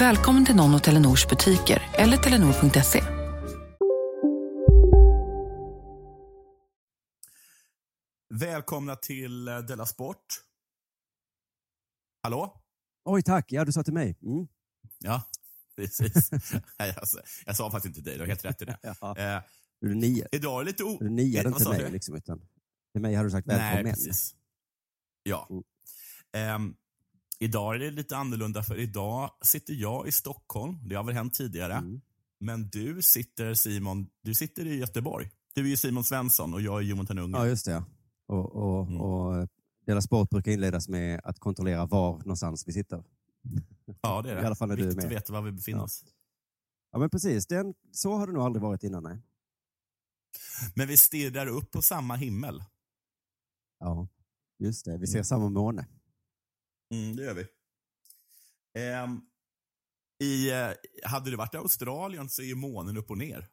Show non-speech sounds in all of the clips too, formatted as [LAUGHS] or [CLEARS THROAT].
Välkommen till någon av Telenors butiker eller telenor.se. Välkomna till eh, Della Sport. Hallå? Oj, tack. Ja, du sa till mig. Mm. Ja, [LAUGHS] precis. Nej, alltså, jag sa faktiskt inte dig, du har helt rätt i det. [LAUGHS] Ja. Eh, Du niade idag är det lite o... du niade inte mig, du? liksom, utan till mig hade du sagt Nej, välkommen. precis. Ja. Mm. Ehm, idag är det lite annorlunda, för idag sitter jag i Stockholm. Det har väl hänt tidigare. Mm. Men du sitter, Simon, du sitter i Göteborg. Du är ju Simon Svensson och jag är Jonathan Unge. Ja, just det. Och, och, Mm. och Dela Sport brukar inledas med att kontrollera var någonstans vi sitter. Ja, det är det. I alla fall är Viktigt med. att veta var vi befinner Ja. oss. Ja, men precis. Den, så har det nog aldrig varit innan, nej. Men vi stirrar upp på samma himmel. Ja, just det. Vi ser samma måne. Mm, det gör vi. Ehm, i, eh, hade du varit i Australien så är ju månen upp och ner.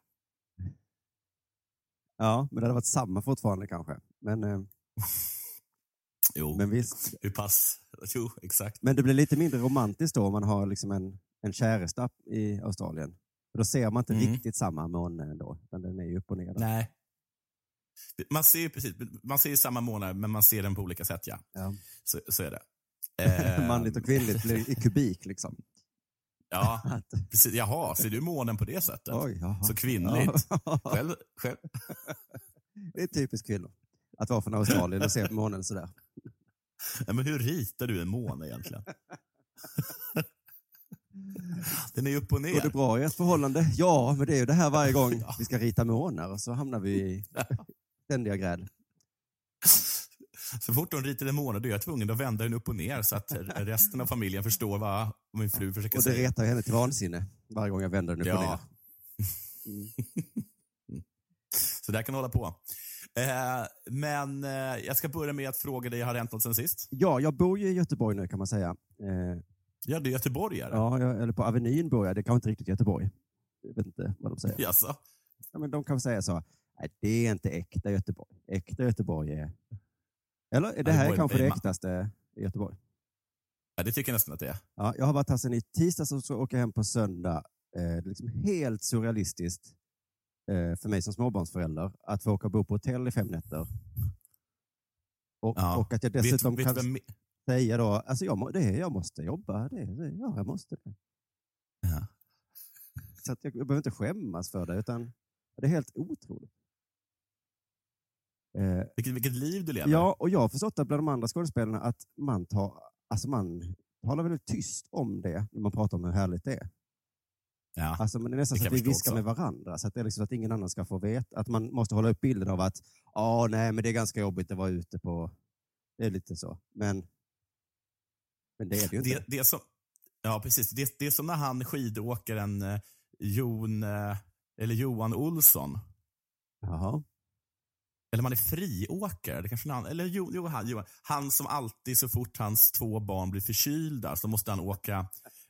Ja, men det hade varit samma fortfarande kanske. Men, eh, [LAUGHS] Jo, men visst. hur pass? [LAUGHS] Jo, exakt. Men det blir lite mindre romantiskt då om man har liksom en, en käresta i Australien. För då ser man inte Mm. riktigt samma måne ändå, utan den är ju upp och ner. där. Nej. Man ser ju precis, man ser samma månad men man ser den på olika sätt ja. Ja. Så, så är det. Ehm, Manligt och kvinnligt blir i kubik liksom. Ja, [LAUGHS] precis. Jaha, ser du månen på det sättet? oj. Så kvinnligt. [LAUGHS] Själv, själv, [LAUGHS] Det är typiskt kvinnor. Att vara från Australien och se månen sådär. Nej, men hur ritar du en måne egentligen? Den är ju upp och Går det ner. bra i ert förhållande? Ja, men det är ju det här varje gång vi ska rita månar och så hamnar vi i ständiga gräl. Så fort hon ritar en måne då är jag tvungen att vända den upp och ner så att resten av familjen förstår vad min fru försöker Och det säga. retar henne till vansinne varje gång jag vänder den upp och ner. Ja. [LAUGHS] Så där kan du hålla på. Eh, men eh, jag ska börja med att fråga dig, har det hänt något sen sist? Ja, jag bor ju i Göteborg nu kan man säga. Eh, Ja, du är göteborgare. ja, jag, eller på Avenyn bor jag. Det är kanske inte riktigt Göteborg. Jag vet inte vad de säger. Jaså? Ja, men de kan säga så. Nej, det är inte äkta Göteborg. Äkta Göteborg är... Eller är det Ja, här Göteborg kanske är det äktaste i Göteborg? Ja, det tycker jag nästan att det är. Ja, jag har varit här sedan i tisdags och åker jag hem på söndag. Eh, det är liksom helt surrealistiskt eh, för mig som småbarnsförälder att få åka och bo på hotell i fem nätter. Och, Ja. och att jag dessutom vet, kan vet vem, säga då, alltså jag, det är, jag måste jobba. Det, det, ja, jag måste det. ja. Så att jag, jag behöver inte skämmas för det, utan det är helt otroligt. Eh, vilket, vilket liv du lever. ja, och jag har förstått att bland de andra skådespelarna att man, tar, alltså man talar väldigt tyst om det när man pratar om hur härligt det är. Ja. Alltså, men det är nästan Det så att vi viskar också. med varandra, så att, det är liksom så att ingen annan ska få veta. Att man måste hålla upp bilden av att ja, nej, men det är ganska jobbigt att vara ute på... Det är lite så. Men, men det är det ju inte. Det, det som, ja, precis. Det, det är som när han skidåkaren eh, Jon, eh, eller Johan Olsson. Jaha. Eller man är friåkare. Det kanske någon, eller jo, jo, han, Johan. han som alltid så fort hans två barn blir förkylda så måste han åka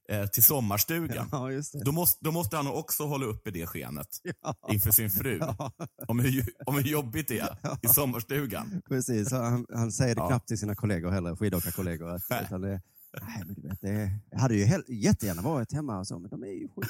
eh, till sommarstugan. [LAUGHS] Ja. Då måste, då måste han också hålla uppe det skenet [LAUGHS] Ja. inför sin fru. Ja, Om hur, om hur jobbigt det är [LAUGHS] i Ja. sommarstugan. precis. Han, han säger det knappt till sina kollegor heller, skidåkarkollegor. Utan det, nej, men du vet, det, jag hade ju jättegärna varit hemma och så, men de är ju sjuka.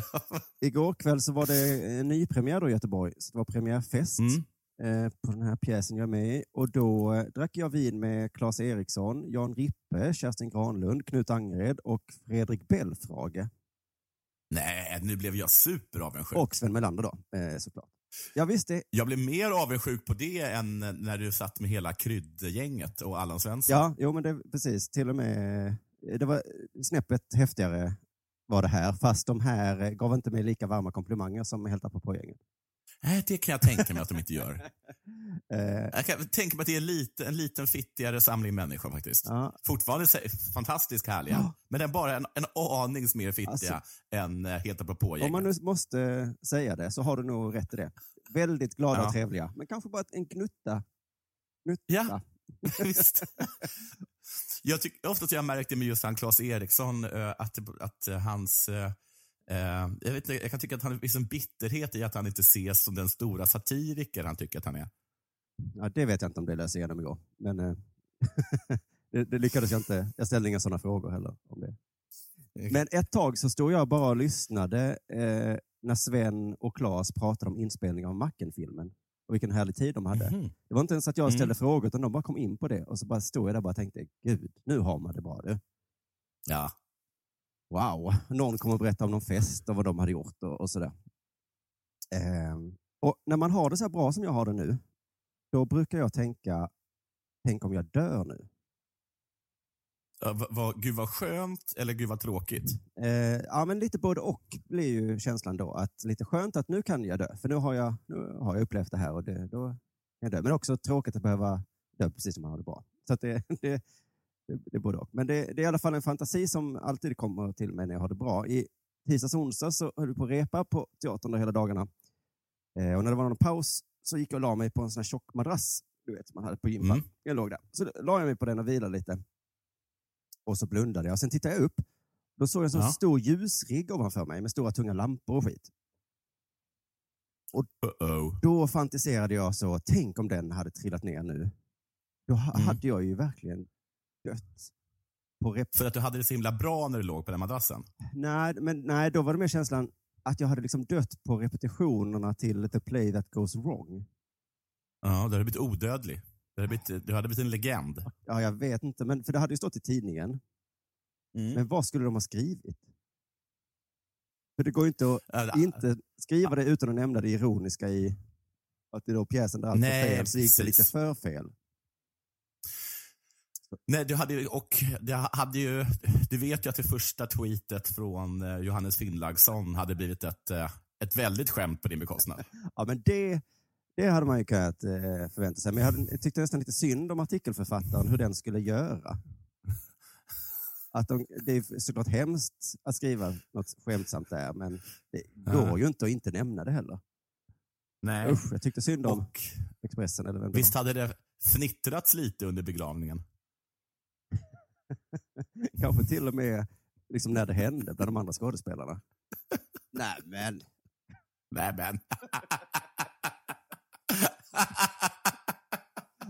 [LAUGHS] Igår kväll så var det en ny premiär då i Göteborg. Så det var premiärfest. Mm. eh, på den här pjäsen jag är med i. Och då eh, drack jag vin med Claes Eriksson, Jan Rippe, Kerstin Granlund, Knut Angered och Fredrik Belfrage. Nej, nu blev jag superavundsjuk. Och Sven Melander då, eh, såklart. Ja, visst, det, Jag blev mer avundsjuk på det än när du satt med hela kryddgänget och Allan Svensson. ja, jo men det, precis. Till och med, det var snäppet häftigare var det här, fast de här eh, gav inte mig lika varma komplimanger som Helt apropå-gänget. Nej, det kan jag tänka mig att de inte gör. [LAUGHS] Eh, Jag kan tänka mig att det är lite, en liten fittigare samling människor faktiskt. ja, Fortfarande fantastiskt härliga, Ja. men den bara en, en aning mer fittiga Alltså, än eh, Helt apropå om man nu måste säga det så har du nog rätt i det. Väldigt glada Ja. och trevliga, men kanske bara en gnutta. gnutta. Ja. [LAUGHS] Visst. Jag tycker ofta att jag märkte märkt det med just han Claes Eriksson, eh, att, att hans... Eh, eh, jag, vet, inte, jag kan tycka att han finns en bitterhet i att han inte ses som den stora satiriker han tycker att han är. Ja, det vet jag inte om det läser igenom igår. Men eh, [LAUGHS] det, det lyckades jag inte. Jag ställde inga sådana frågor heller. om det. Men ett tag så stod jag bara och lyssnade eh, när Sven och Claes pratade om inspelningen av Macken-filmen. Och vilken härlig tid de hade. Mhm. Det var inte ens att jag Mm. ställde frågor, utan de bara kom in på det. Och så bara stod jag där och bara tänkte, gud, nu har man det bra du. Ja. Wow, någon kommer att berätta om någon fest och vad de hade gjort och, och sådär. Ehm, och när man har det så här bra som jag har det nu, då brukar jag tänka, tänk om jag dör nu. Ja, va- va- gud vad skönt eller gud vad tråkigt? Eh, ja, men lite både och blir ju känslan då. Att lite skönt att nu kan jag dö, för nu har jag, nu har jag upplevt det här och det, då kan jag dö. Men också tråkigt att behöva dö precis som man har det bra. Så det, [LAUGHS] det, det, är både och. Men det, det är i alla fall en fantasi som alltid kommer till mig när jag har det bra. I tisdags och onsdag så höll vi på att repa på teatern hela dagarna. Eh, och när det var någon paus så gick jag och la mig på en sån här tjock madrass du vet, som man hade på gympan. Mm. Jag låg där. Så la jag mig på den och vilade lite. Och så blundade jag. Sen tittade jag upp. Då såg jag en sån Ja. stor ljusrigg ovanför mig med stora tunga lampor och skit. Uh-oh. Då fantiserade jag så, tänk om den hade trillat ner nu. Då ha- Mm. hade jag ju verkligen dött. På rep- För att du hade det så himla bra när du låg på den madrassen? nej, men, nej, då var det mer känslan att jag hade liksom dött på repetitionerna till The Play That Goes Wrong. Ja, du hade blivit odödlig. Du hade blivit, du hade blivit en legend. Ja, jag vet inte, men för det hade ju stått i tidningen. Mm. Men vad skulle de ha skrivit? För det går ju inte att Äh, inte skriva det utan att nämna det ironiska i att det då pjäsen där allt Nej, fel, så gick det lite för fel. Nej, du hade, ju- och det hade ju, du vet ju att det första tweetet från eh, Johannes Finnlaugsson hade blivit ett, eh, ett väldigt skämt på din bekostnad. Ja, men det, det hade man ju kunnat eh, förvänta sig. Men jag, hade, jag tyckte nästan lite synd om artikelförfattaren, hur den skulle göra. [LAUGHS] Att de, det är såklart hemskt att skriva något skämtsamt där, men det Ja. går ju inte att inte nämna det heller. Nej. Usch, jag tyckte synd om Och Expressen. Eller vem visst hade det fnittrats lite under begravningen? [LAUGHS] Kanske till och med liksom när det hände bland de andra skådespelarna. [LAUGHS] Nej, men. Nej, men.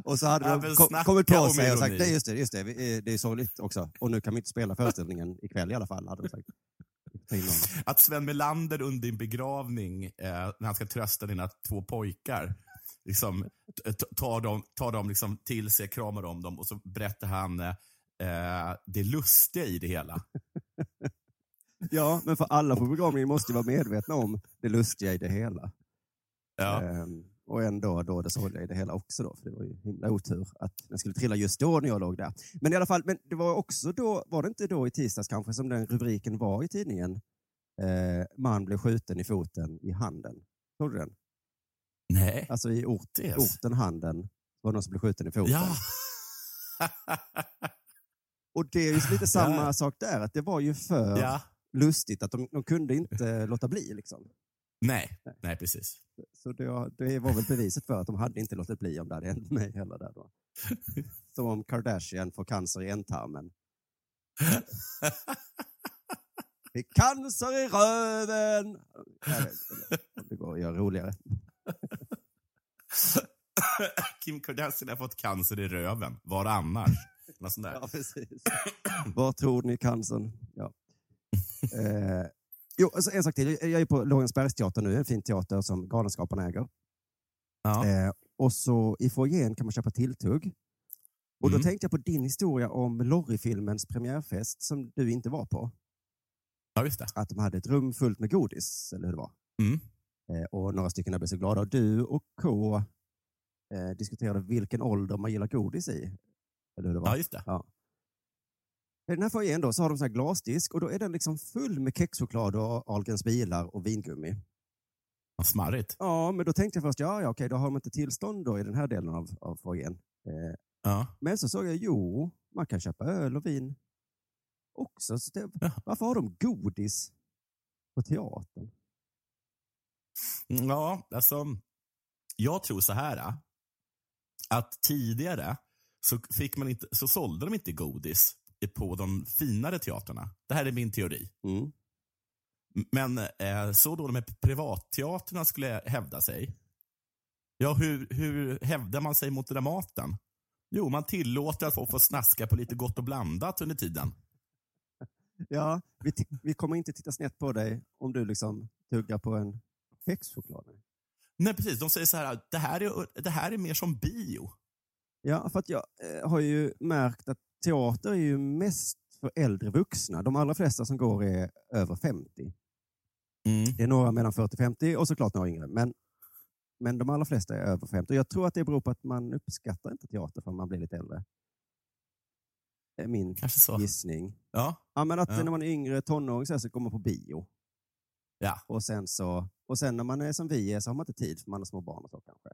Och så hade Ja, de kommit på sig och sagt, nej just det, just det, eh, det är sorgligt också. Och nu kan vi inte spela föreställningen ikväll i alla fall, hade de sagt. Att Sven Melander under din begravning, eh, när han ska trösta dina två pojkar, liksom, tar dem, tar dem liksom till sig, kramar om dem och så berättar han eh, eh, det lustiga i det hela. [LAUGHS] Ja, men för alla på begravningen måste ju vara medvetna om det lustiga i det hela. Ja. Ehm, och ändå då det sorgliga i det hela också då, för det var ju himla otur att den skulle trilla just då när jag låg där. Men i alla fall, men det var också då, var det inte då i tisdags kanske som den rubriken var i tidningen? Eh, man blev skjuten i foten i handen. Såg du den? Nej. Alltså i ort, Det- orten handen var det någon som blev skjuten i foten. Ja. [LAUGHS] Och det är ju lite samma Ja. sak där, att det var ju för ja. lustigt att de, de kunde inte låta bli. Liksom. Nej. Nej, precis. Så det, det var väl beviset för att de hade inte låtit bli om det hade hänt mig heller. Där då. [LAUGHS] Som om Kardashian får cancer i ändtarmen. [LAUGHS] Det är cancer i röven! Det går att göra roligare. [LAUGHS] Kim Kardashian har fått cancer i röven. Var annars? Något sånt där. Ja, precis. Var tror ni cancern? Ja. Eh, jo, alltså en sak till. Jag är på Lorensbergsteatern nu, en fin teater som Galenskaparna äger. Ja. Eh, och så i foajén kan man köpa tilltugg. Och då Mm. tänkte jag på din historia om Lorry-filmens premiärfest som du inte var på. Ja, just det. att de hade ett rum fullt med godis, eller hur det var. Mm. Eh, och några stycken blev så glada. Och du och K eh, diskuterade vilken ålder man gillar godis i. Eller hur det var. Ja, just det. Ja. I den här foajén då, så har de sån här glasdisk och då är den liksom full med kexchoklad och Ahlgrens bilar och vingummi. Vad smarrigt. Ja, men då tänkte jag först, ja, ja okej, då har de inte tillstånd då i den här delen av, av foajén. Eh, Ja. men så såg jag, jo, man kan köpa öl och vin också. Så det, Ja. varför har de godis på teatern? Ja, alltså. Jag tror så här. äh, Att tidigare så, fick man inte, så sålde de inte godis på de finare teatrarna. Det här är min teori. Mm. Men eh, så då med privatteatrarna skulle hävda sig. Ja, hur, hur hävdar man sig mot Dramaten? Jo, man tillåter att folk får snaska på lite gott och blandat under tiden. [LAUGHS] Ja, vi, vi kommer inte titta snett på dig om du liksom tuggar på en kexchoklad. Nej, precis. De säger så här, det här är, det här är mer som bio. Ja, för att jag eh, har ju märkt att teater är ju mest för äldre vuxna. De allra flesta som går är över 50. Mm. Det är några mellan 40 och 50 och såklart några yngre. Men, men de allra flesta är över 50. Och jag tror att det beror på att man uppskattar inte teater förrän man blir lite äldre. Det är min gissning. Ja, Ja, men att Ja. när man är yngre tonåring så, går man på bio. ja, Och sen, så, och sen när man är som vi är så har man inte tid för man har små barn och så kanske.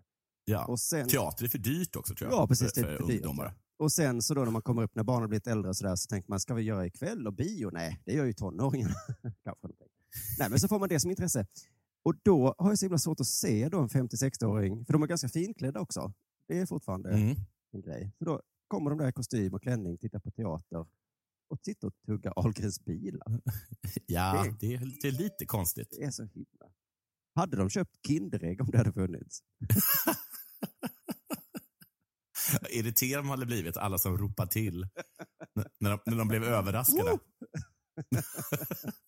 ja. Och sen, Teater är för dyrt också tror jag. Ja, precis, För, är för för ungdomar. Och sen så då när man kommer upp när barnen blivit äldre så, där, så tänker man, ska vi göra ikväll och bio? Nej, det gör ju tonåringarna. [LAUGHS] kanske. Nej, men så får man det som intresse. Och då har jag så himla svårt att se då en 50-60-åring, för de är ganska finklädda också. Det är fortfarande Mm. en grej. Så då kommer de där i kostym och klänning, tittar på teater och sitter och tuggar Ahlgrens bilar. [LAUGHS] Ja, Det- det är, det är lite konstigt. Det är så himla... Hade de köpt Kinderägg om det hade funnits? [LAUGHS] [LAUGHS] Irriterad man hade blivit alla som ropar till när de, när de blev överraskade. [LAUGHS]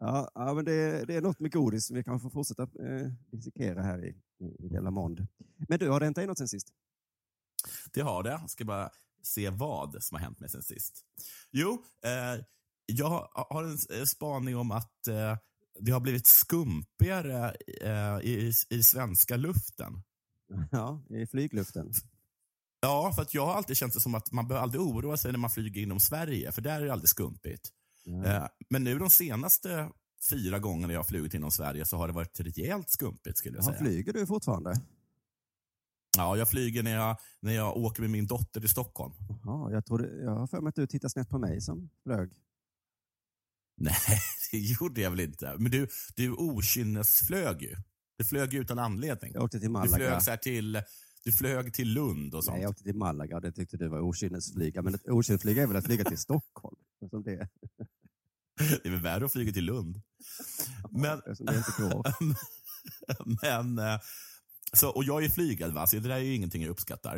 Ja, ja men det, det är något med godis som vi kan få fortsätta eh, dissekera här i, i, i Della Mond. Men du, har det hänt dig något sen sist? Det har det. Jag ska bara se vad som har hänt mig sen sist. Jo, eh, jag har en eh, spaning om att eh, det har blivit skumpigare eh, i, i svenska luften. [LAUGHS] Ja, i flygluften. Ja, för att jag har alltid känt det som att man behöver aldrig oroa sig när man flyger inom Sverige, för där är det aldrig skumpigt. Ja. Eh, Men nu de senaste fyra gångerna jag har flugit inom Sverige så har det varit rejält skumpigt skulle jag säga. flyger du fortfarande? Ja, jag flyger när jag, när jag åker med min dotter till Stockholm. Jaha, jag, trodde, jag har för mig att du tittar snett på mig som flög. Nej, [LAUGHS] det gjorde jag väl inte. Men du, du okynnesflög ju. Du flög utan anledning. Jag åkte till Du Malaga. flög, så till, du flög till Lund och sånt. Nej, jag åkte till Malaga och det tyckte du var okynnesflyga. Men okynnesflyga är väl att flyga till Stockholm? Som det, [LAUGHS] Det är väl värre att flyga till Lund. [LAUGHS] Men, men eh, så, och jag är flygad, va? så det där är ju ingenting jag uppskattar.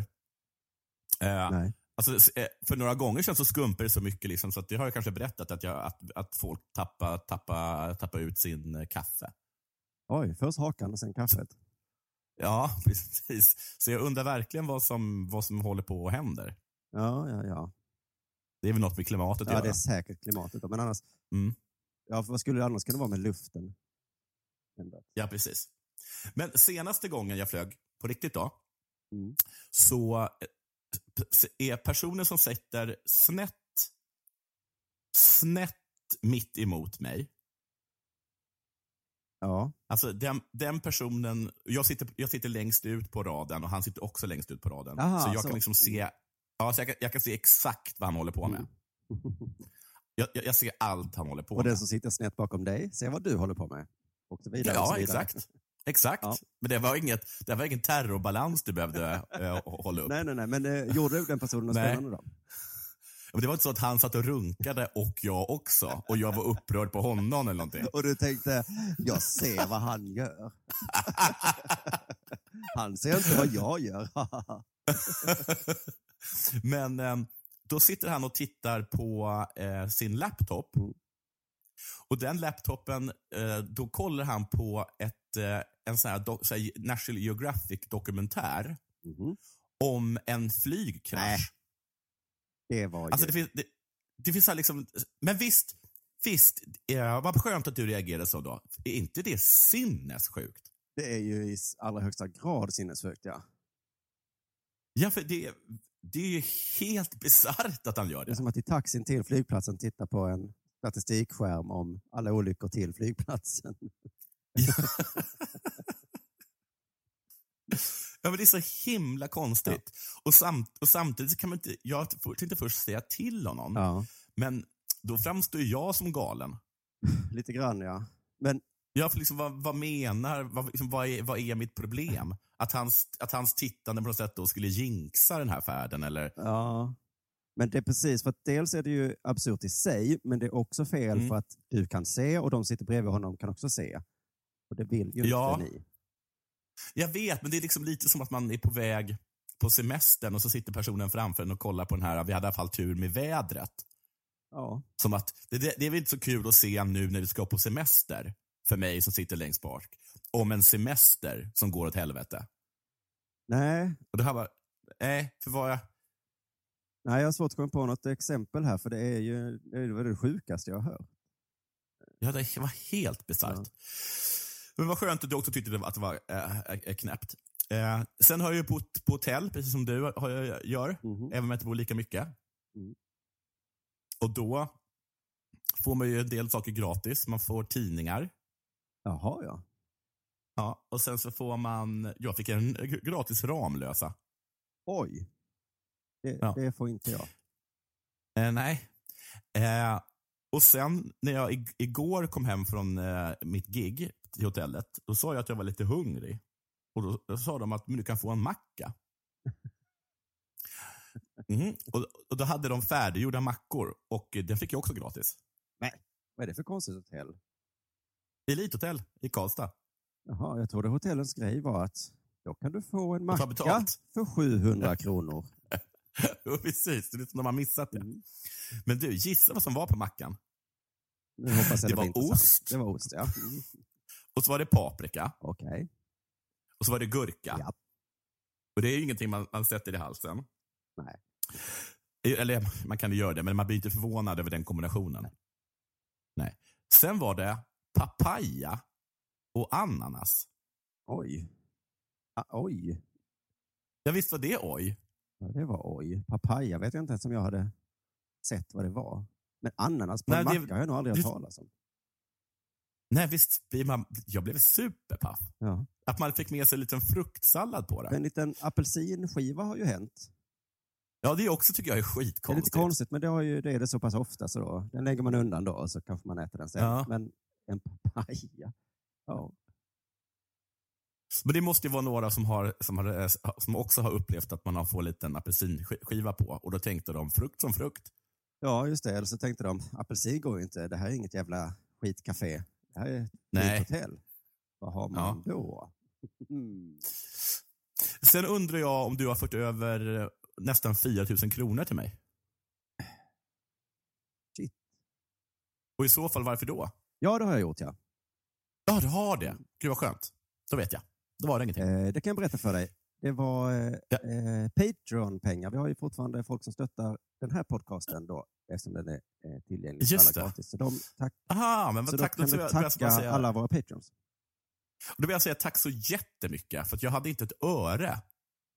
Eh, Nej. Alltså, eh, för några gånger sedan så skumpade det så mycket, liksom, så det har jag kanske berättat, att, jag, att, att folk tappar tappa, tappa ut sin kaffe. Oj, först hakan och sen kaffet. Ja, [LAUGHS] precis. Så jag undrar verkligen vad som, vad som håller på och händer. Ja, ja, ja. Det är väl något med klimatet Ja, göra. det är säkert klimatet. då, Men annars, Mm. ja, vad skulle det annars kunna vara med luften? Ändå. Ja, precis. Men senaste gången jag flög på riktigt då, Mm. så eh, är personen som sitter snett, snett mitt emot mig, Ja, Alltså den, den personen, jag sitter, jag sitter längst ut på raden och han sitter också längst ut på raden. Aha, så jag så. kan liksom se, ja, så jag, kan, jag kan se exakt vad han håller på med. Jag, jag, jag ser allt han håller på och med. den som sitter snett bakom dig, se vad du håller på med. Och så vidare. och så Ja, vidare. exakt. Exakt. Ja. Men det var, inget, det var ingen terrorbalans du behövde eh, hålla upp. Nej, nej, nej, men eh, gjorde den personen något spännande då? Det var inte så att han satt och runkade och jag också. Och jag var upprörd på honom eller någonting. Och du tänkte, jag ser vad han gör. [LAUGHS] han ser inte vad jag gör. [LAUGHS] Men eh, då sitter han och tittar på eh, sin laptop. Mm. Och den laptopen, eh, då kollar han på ett, eh, en sån här, National Geographic-dokumentär Mhm. om en flygkrasch. Det var ju... Alltså det finns, det, det finns här liksom, men visst, visst, eh, vad skönt att du reagerade så då. Är inte det sinnessjukt? Det är ju i allra högsta grad sinnessjukt, ja. Ja, för det, det är ju helt bisarrt att han gör Det är det. som att i taxin till flygplatsen titta på en statistikskärm om alla olyckor till flygplatsen. Ja, [LAUGHS] [LAUGHS] men det är så himla konstigt. Och, samt, och samtidigt kan man inte, jag tänkte först säga till honom, Ja, men då framstår jag som galen. [LAUGHS] lite grann ja. Men Jag får liksom, vad, vad menar, vad, liksom, vad, är, vad är mitt problem? Att hans, att hans tittande på något sätt då skulle jinxa den här färden eller? Ja, men det är precis för att dels är det ju absurt i sig, men det är också fel Mm. för att du kan se och de sitter bredvid honom kan också se. Och det vill ju Ja. inte ni. Jag vet, men det är liksom lite som att man är på väg på semestern och så sitter personen framför en och kollar på den här, vi hade i alla fall tur med vädret. Ja. Som att, det, det, är väl inte så kul att se nu när du ska på semester, för mig som sitter längst bak, om en semester som går åt helvete. Nej, Och det här var, nej, för vad jag, nej, jag har svårt att komma på något exempel här, för det är ju det, är det sjukaste jag hört. ja, det var helt bisarrt. Men vad skönt att du också tyckte att det var äh, knäppt. Eh, sen har jag ju bott på hotell, precis som du har, gör, Mhm. även om jag inte bor lika mycket. Mm. Och då får man ju en del saker gratis. Man får tidningar. Jaha, ja. Ja, och sen så får man, jag fick en gratis Ramlösa. Oj. Det, Ja. det får inte jag. Eh, nej. Eh, och sen när jag ig- igår kom hem från mitt gig till hotellet, då sa jag att jag var lite hungrig. Och då, då sa de att men du kan få en macka. [LAUGHS] Mhm. Och, och Då hade de färdiggjorda mackor och eh, den fick jag också gratis. Vad är det för konstigt hotell? Elithotell i Karlstad. Jaha, jag trodde hotellens grej var att då kan du få en macka för 700 kronor. [LAUGHS] Jo, Precis, det är som de har missat det. Mm. Men du, gissa vad som var på mackan? Det blir var ost. Det var ost, ja. Och så var det paprika Okej. och så var det gurka. Ja. Och det är ju ingenting man, man sätter i halsen. Nej. Eller man kan ju göra det, men man blir inte förvånad över den kombinationen. Nej. Sen var det papaya och ananas. Oj. Ah, oj. Ja, visst var det oj? Ja, det var oj. Papaya vet jag inte ens om jag hade sett vad det var. Men ananas på Nej, en det- macka har jag nog aldrig hört det- talas om. Nej, visst man... Jag blev superpaff. Ja. Att man fick med sig en liten fruktsallad på det. En liten apelsinskiva har ju hänt. Ja, det också tycker jag är Det är skitkonstigt. lite konstigt, men det, har ju, det är det så pass ofta så då, den lägger man undan då och så kanske man äter den sen. Ja. Men en papaya, ja. Men det måste ju vara några som, har, som, har, som också har upplevt att man har fått en liten apelsinskiva på. Och då tänkte de, frukt som frukt. Ja, just det. Eller så tänkte de, apelsin går ju inte. Det här är inget jävla skitcafé. Det här är ett Nej. hotell. Vad har man då? [LAUGHS] Mm. Sen undrar jag om du har fått över eh, nästan 4 000 kronor till mig. Shit. Och i så fall, varför då? Ja, det har jag gjort, ja. Ja, du har det. Gud vad skönt. Då vet jag. Då var det ingenting. Eh, det kan jag berätta för dig. Det var eh, Ja. eh, Patreon-pengar. Vi har ju fortfarande folk som stöttar den här podcasten då, eftersom den är eh, tillgänglig för alla det. gratis. Så, de, tack, Aha, men så tack. Då, kan vi jag tacka säga, alla våra Patreons. då vill jag säga tack så jättemycket. För jag hade inte ett öre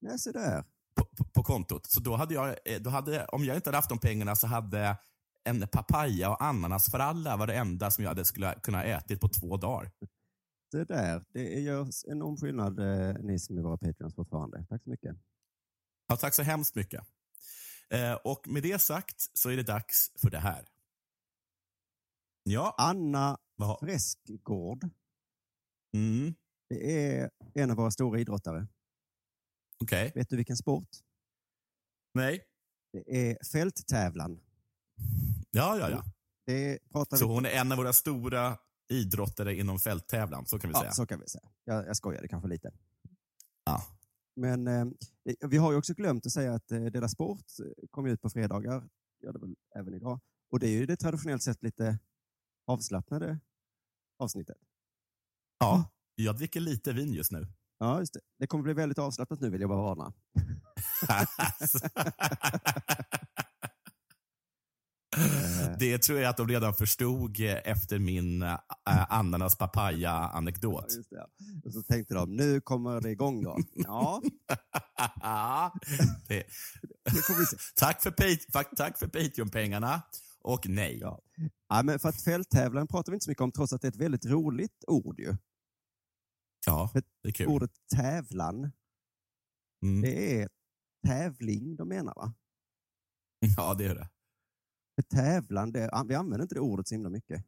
Nej, så där. på, på, på kontot. Så då hade jag, eh, då hade, om jag inte hade haft de pengarna så hade en papaya och ananas för alla var det enda som jag hade skulle kunna ätit på två dagar. Det där. Det gör enorm skillnad, eh, ni som är våra Patreons fortfarande. Tack så mycket. Ja, tack så hemskt mycket. Eh, och med det sagt så är det dags för det här. Ja, Anna vad, Fräskgård. mm, Det är en av våra stora idrottare. okej. Vet du vilken sport? Nej. Det är fälttävlan. Ja, ja, ja. Det pratar Så vi... hon är en av våra stora idrottare inom fälttävlan, så kan vi säga. Ja, så kan vi säga. Jag, jag skojade kanske lite. Ja. Men eh, vi har ju också glömt att säga att eh, Dela Sport eh, kommer ut på fredagar. Gör det väl även idag. Och det är ju det traditionellt sett lite avslappnade avsnittet. ja. Jag dricker lite vin just nu. Ja, just det. Det kommer bli väldigt avslappnat nu vill jag bara varna. [LAUGHS] Det tror jag att de redan förstod eh, efter min äh, ananas papaya-anekdot. Ja. Och så tänkte de, nu kommer det igång då. Ja, [LAUGHS] det, det tack för, tack, för Patreon-pengarna och nej. Ja. Ja, men för att fälttävlan pratar vi inte så mycket om, trots att det är ett väldigt roligt ord ju. Ja, det är kul. Ordet tävlan, Mm. det är tävling de menar va? Ja, det är det. För tävlan, det, vi använder inte det ordet så himla mycket.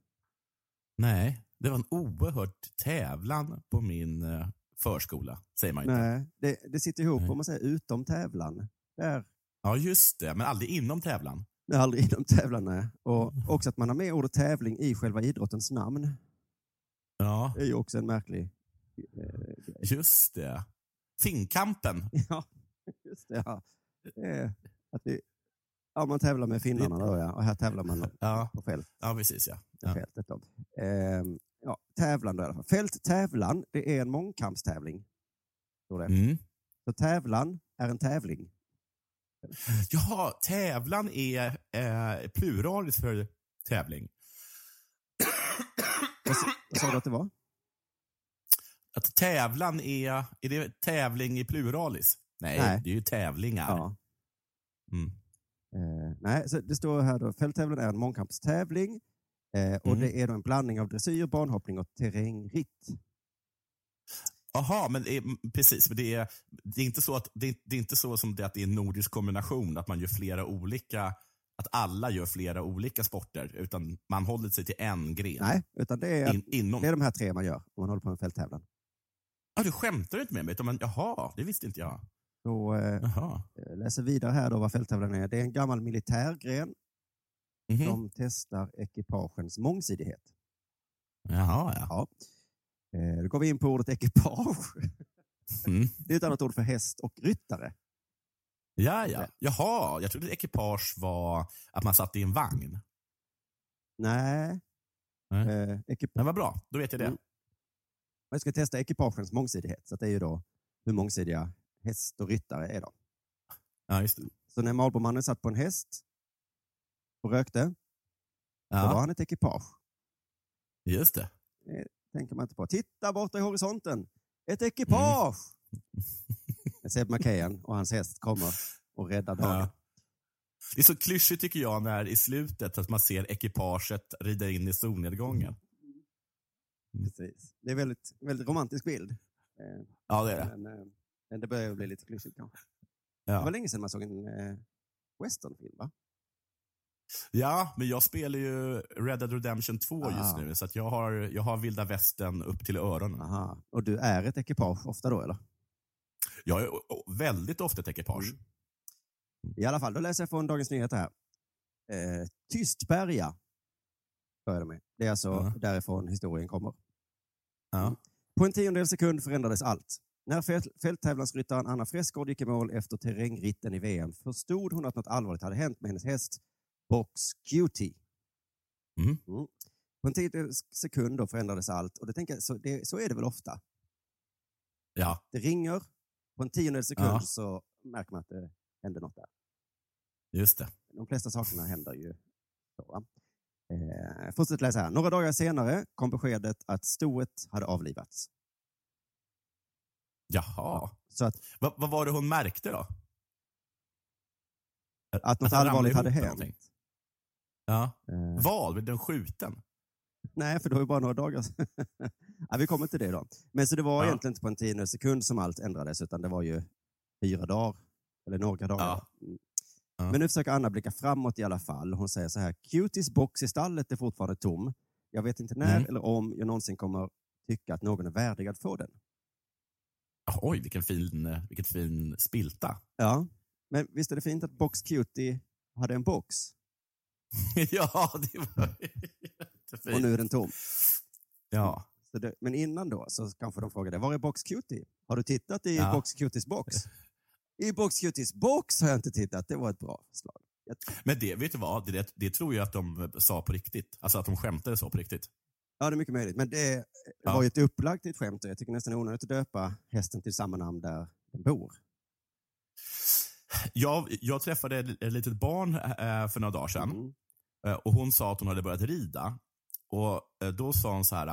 Nej, det var en oerhört tävlan på min eh, förskola, säger man inte. Nej, det, det sitter ihop Nej. om man säger utom tävlan. Där Ja, just det. Men aldrig inom tävlan. är aldrig inom tävlan. Nej. Och också att man har med ordet tävling i själva idrottens namn. Ja, Det är ju också en märklig eh, grej. just det. Finnkampen. [LAUGHS] Ja, just det. Ja. Det att det, ja, man tävlar med finnarna då, ja. och här tävlar man Ja, på fält, ja precis. Ja. Ja. fältet. Då. Ehm, ja, tävlan då i alla fall. Fälttävlan, det är en mångkampstävling. Står det. Mm. Så tävlan är en tävling. Jaha, tävlan är eh, pluralis för tävling. Vad vad sa du att det var? Att tävlan är, är det tävling i pluralis? Nej, Nej. det är ju tävlingar. Ja. Mm. Eh, nej, så det står här då, fälttävlan är en mångkampstävling eh, och Mm. det är då en blandning av dressyr, banhoppning och terrängritt. Jaha, men är, precis. Det, är, det, är inte så att, det, är, det är inte så som det att det är en nordisk kombination, att man gör flera olika, att alla gör flera olika sporter, utan man håller sig till en gren. Nej, utan det är, In, inom. det är de här tre man gör om man håller på med en fälttävlan. Ja, du skämtar inte med mig? Utan man, jaha, det visste inte jag. Så eh, Jaha. jag läser vidare här då vad fälttävlan är. Det är en gammal militärgren Mhm. som testar ekipagens mångsidighet. Jaha, ja. Ja. Eh, då går vi in på ordet ekipage. Mm. Det är ett annat ord för häst och ryttare. Ja, ja. Jaha, jag trodde ekipage var att man satt i en vagn. Nej. Nej. Eh, Men vad bra, då vet jag det. Mm. man ska testa ekipagens mångsidighet. Så det är ju då hur mångsidiga häst och ryttare är. Då. Ja, just det. Så när Marlboromannen satt på en häst och rökte, då var Ja, han ett ekipage. just det. tänker man inte på. Titta borta i horisonten! Ett ekipage! [LAUGHS] Mm. Seb McKayan och hans häst kommer och räddar dagen. Ja. Det är så klyschigt tycker jag när i slutet att man ser ekipaget rida in i solnedgången. Precis. Det är en väldigt, väldigt romantisk bild. Ja, det är det. Men, eh, men det börjar bli lite klyschigt kanske. Det var Ja, länge sedan man såg en eh, westernfilm va? ja men jag spelar ju Red Dead Redemption 2 just Ah. nu, så jag, har, jag har vilda västern upp till öronen. Aha. Och du är ett ekipage ofta då eller? Jag är väldigt ofta ett ekipage. Mm. I alla fall, då läser jag från Dagens Nyheter här. Eh, Tystberga börjar det med. Det är alltså Ja. därifrån historien kommer. Ja. På en tiondel sekund förändrades allt. När fält, fälttävlansryttaren Anna Fräsgård gick i mål efter terrängritten i VM förstod hon att något allvarligt hade hänt med hennes häst Box Cutie. Mm. På en tiondel sekund då förändrades allt och det tänker så, det, så är det väl ofta. ja, Det ringer, på en tiondel sekund Ja. så märker man att det händer något där. just det. De flesta sakerna händer ju så. Eh, fortsätt läsa här. Några dagar senare kom beskedet att stoet hade avlivats. Jaha. Så att, Va, vad var det hon märkte då? att något allvarligt hade hänt. någonting? Ja. Eh, Vad? Blev den skjuten? nej, för det var ju bara några dagar sedan. [LAUGHS] ja, vi kommer till det då. Men så det var Ja. egentligen inte på en tiondel sekund som allt ändrades, utan det var ju fyra dagar, eller några dagar. Ja. Mm. Ja. Men nu försöker Anna blicka framåt i alla fall. Hon säger så här, Cuties box i stallet är fortfarande tom. Jag vet inte när Mm. eller om jag någonsin kommer tycka att någon är värdig att få den. Oj, vilken fin, eh, vilket fin spilta. Ja, men visst är det fint att Box Cutie hade en box [LAUGHS] ja, det var jättefint. och nu är den tom. Ja. Det, men innan då så kanske de frågade, var är Box Cutie? Har du tittat i Ja. Box Cuties box? I Box Cuties box har jag inte tittat, det var ett bra förslag. Men det, vet du vad? Det, det tror jag att de sa på riktigt. Alltså att de skämtade så på riktigt. Ja, det är mycket möjligt, men det Ja. var ju ett upplagt till ett skämt och jag tycker nästan onödigt att döpa hästen till samma namn där den bor. Jag, jag träffade ett litet barn eh, för några dagar sedan. Mm. Eh, och Hon sa att hon hade börjat rida. Och eh, Då sa hon så här,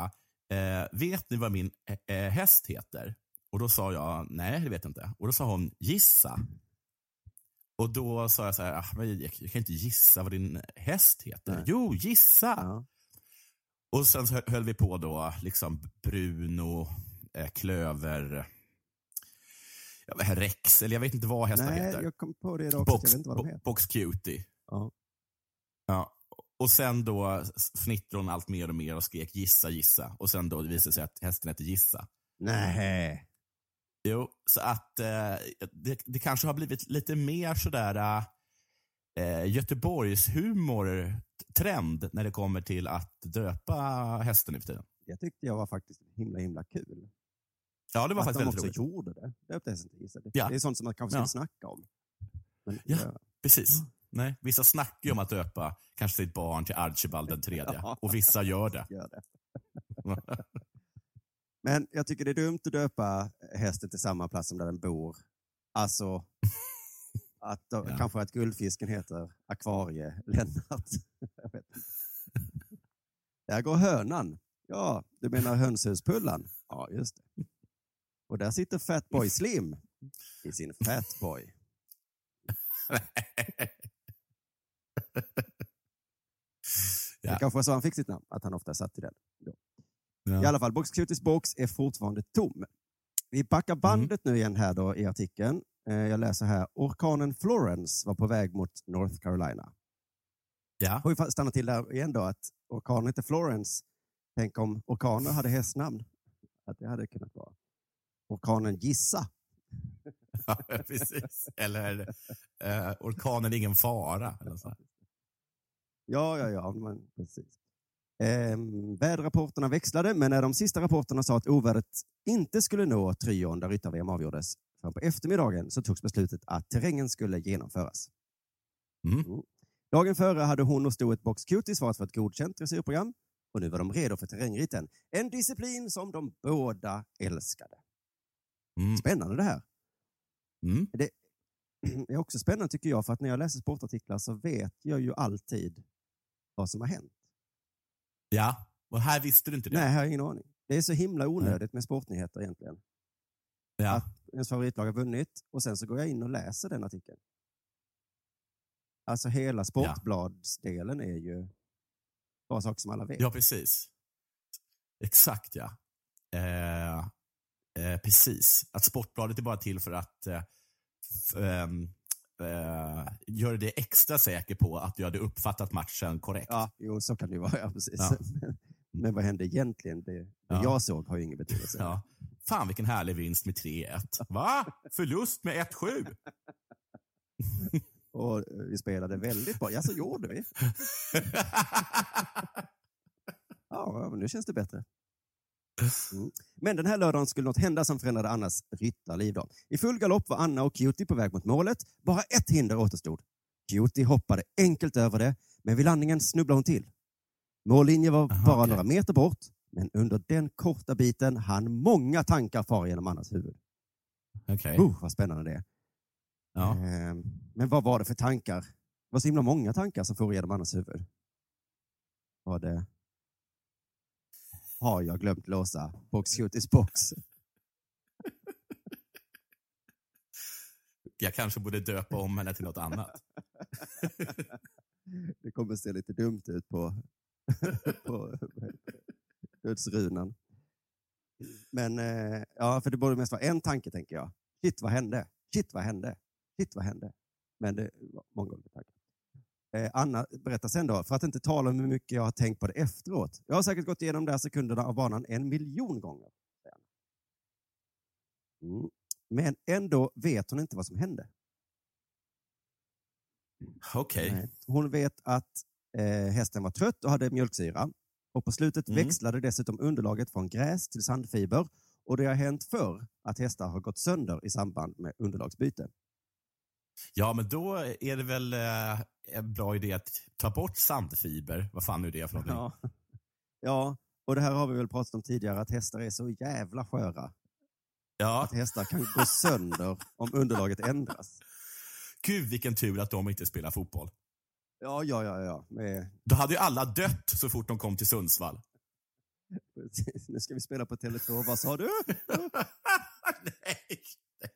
eh, vet ni vad min eh, eh, häst heter? Och Då sa jag, nej det vet jag inte. Och Då sa hon, gissa. Och Då sa jag så här, ah, jag kan inte gissa vad din häst heter. Nej. Jo, gissa. Ja. Och sen höll vi på då, liksom Bruno, eh, Klöver, ja, Rex, eller jag vet inte vad hästar Nej, heter. jag kom på det idag också. Jag Box, vet inte vad de heter. box Cutie. Ja. Ja. Och sen då fnittrade hon allt mer och mer och skrek gissa, gissa. Och sen då visade det sig att hästen hette Gissa. Nej. Jo, så att eh, det, det kanske har blivit lite mer sådär eh, Göteborgs humor-trend när det kommer till att döpa hästen nu för tiden. Det tyckte jag var faktiskt himla, himla kul. Ja, det var att faktiskt de väldigt också roligt. gjorde det. Döpte hästen till. Det, Ja. det är sånt som man kanske Ja. skulle snacka om. Men, Ja. ja. Precis. Nej, vissa snackar ju om att döpa kanske sitt barn till Archibald den tredje. Ja. Och vissa gör det. Gör det. [LAUGHS] Men jag tycker det är dumt att döpa hästen till samma plats som där den bor. Alltså, att Ja. kanske att guldfisken heter Akvarie [LAUGHS] Lennart. Jag vet inte. Där går hönan. Ja, du menar hönshuspullan? Ja, just det. Och där sitter Fatboy Slim i sin Fatboy. [LAUGHS] Ja. Det kanske var så han fick sitt namn, att han ofta satt i den. Ja. I alla fall, Box Cuties box är fortfarande tom. Vi backar bandet nu igen här då i artikeln. Eh, Jag läser här. Orkanen Florence var på väg mot North Carolina. Ja. Får vi fa- stanna till där igen då att orkanen heter Florence. Tänk om orkaner hade hästnamn. Att det hade kunnat vara. Orkanen Gissa. [LAUGHS] ja, precis. Eller eh, orkanen ingen fara. Eller så. Ja, ja, ja, men precis. Ehm, väderrapporterna växlade, men när de sista rapporterna sa att ovädret inte skulle nå trion där ryttar-VM avgjordes fram på eftermiddagen så togs beslutet att terrängen skulle genomföras. Mm. Dagen före hade hon och stoet Box Cutie svarat för ett godkänt dressyrprogram och nu var de redo för terrängritten. En disciplin som de båda älskade. Mm. Spännande det här. Mm. Det [CLEARS THROAT] är också spännande tycker jag, för att när jag läser sportartiklar så vet jag ju alltid vad som har hänt. Ja, och här visste du inte det. Nej, jag har ingen aning. Det är så himla onödigt med sportnyheter egentligen. Ja. Att ens favoritlag har vunnit och sen så går jag in och läser den artikeln. Alltså hela sportbladsdelen är ju bara saker som alla vet. ja, precis. Exakt ja. Eh, eh, precis. Att Sportbladet är bara till för att eh, ehm, eh, göra det extra säker på att du hade uppfattat matchen korrekt. Ja, jo, så kan det ju vara. Ja, precis. Ja. [LAUGHS] Men vad hände egentligen? Det, det Ja. jag såg har ju ingen betydelse. Ja. Fan vilken härlig vinst med 3-1. Va? Förlust med 1-7? [LAUGHS] Och eh, vi spelade väldigt bra. Ja, så gjorde vi. [LAUGHS] Ja, men nu känns det bättre. Mm. Men den här lördagen skulle något hända som förändrade Annas ryttarliv. Då. I full galopp var Anna och Cutie på väg mot målet. Bara ett hinder återstod. Cutie hoppade enkelt över det, men vid landningen snubblade hon till. Mållinjen var Aha, bara okej. några meter bort, men under den korta biten hann många tankar fara genom Annas huvud. Okej. Uh, vad spännande det är. Ja. Ehm, Men vad var det för tankar? Det var så himla många tankar som for genom Annas huvud. Var det... Har jag glömt låsa Box Cuties box? Jag kanske borde döpa om henne till något annat. [LAUGHS] Det kommer se lite dumt ut på, på? Dödsrunan. Men eh, ja, för det borde mest vara en tanke, tänker jag. Shit, vad hände? Shit, vad hände? Shit, vad hände? Men det var många olika tankar. Eh, Anna berättar sen då, för att inte tala om hur mycket jag har tänkt på det efteråt. Jag har säkert gått igenom de här sekunderna av banan en miljon gånger. Mm. Men ändå vet hon inte vad som hände. Okej. Nej. Hon vet att eh, hästen var trött och hade mjölksyra. Och på slutet Mm. växlade dessutom underlaget från gräs till sandfiber. Och det har hänt förr att hästar har gått sönder i samband med underlagsbyte. Ja, men då är det väl eh, en bra idé att ta bort sandfiber. Vad fan nu det är för någonting. Ja. [LAUGHS] ja, och det här har vi väl pratat om tidigare, att hästar är så jävla sköra. Ja. Att hästar kan gå sönder om underlaget ändras. [LAUGHS] Gud vilken tur att de inte spelar fotboll. Ja, ja, ja. ja. Med, Då hade ju alla dött så fort de kom till Sundsvall. precis. Nu ska vi spela på Tele2. Vad sa du? nej, [LAUGHS] nej.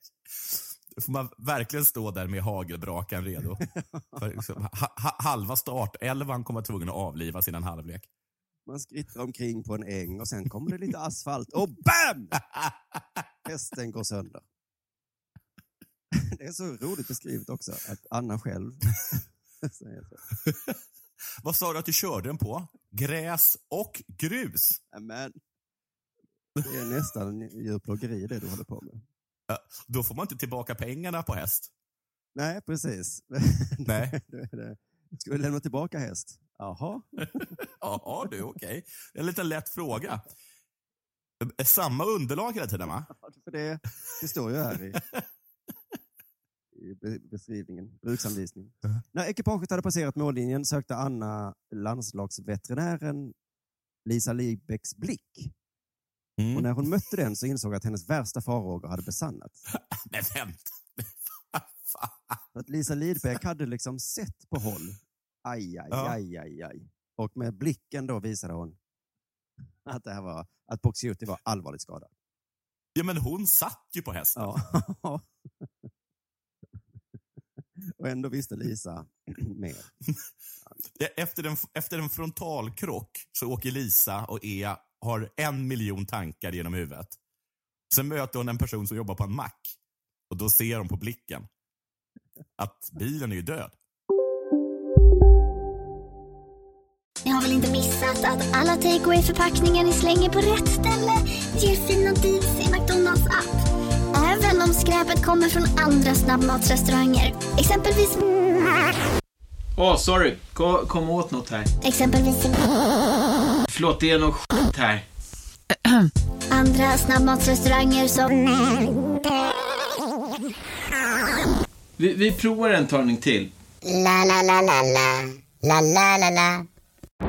Då får man verkligen stå där med hagelbrakan redo. [LAUGHS] För liksom, ha, ha, halva startelvan kommer vara tvungen att avlivas innan halvlek. Man skrittrar omkring på en äng och sen kommer det lite asfalt och BAM! Hästen går sönder. Det är så roligt beskrivet också, att Anna själv. [LAUGHS] [LAUGHS] Vad sa du att du körde den på? Gräs och grus? Men, det är nästan djurplågeri det du håller på med. Ja, Då får man inte tillbaka pengarna på häst. Nej, precis. [LAUGHS] Nej. Ska vi lämna tillbaka häst? Jaha. Jaha du, okej. Det är En liten lätt fråga. Samma underlag hela tiden va? För det, det står ju här i, i be- beskrivningen, bruksanvisningen. När ekipaget hade passerat mållinjen sökte Anna landslagsveterinären Lisa Libecks blick. Och Mm. när hon mötte den så insåg att hennes värsta farhågor hade besannats. [LAUGHS] Men vänta. [LAUGHS] Att Lisa Lidbeck hade liksom sett på håll. Aj, aj, Ja. aj, aj, aj. Och med blicken då visade hon att det här var, att Boxiuti var allvarligt skadad. Ja, men hon satt ju på hästen. Ja. [LAUGHS] Och ändå visste Lisa [CLEARS THROAT] mer. [LAUGHS] Efter, en, efter en frontalkrock så åker Lisa och Ea har en miljon tankar genom huvudet. Sen möter hon en person som jobbar på en mack. Och då ser hon på blicken att bilen är ju död. Ni har väl inte missat att alla takeaway förpackningar ni slänger på rätt ställe ger fina deals i McDonalds app. Skräpet kommer från andra snabbmatsrestauranger. Exempelvis... Åh, sorry. Kom, kom åt något här. Exempelvis... Förlåt, det är något skit här. Andra snabbmatsrestauranger som... Vi, vi provar en talning till. La, la, la, la, la. La, la, la, la.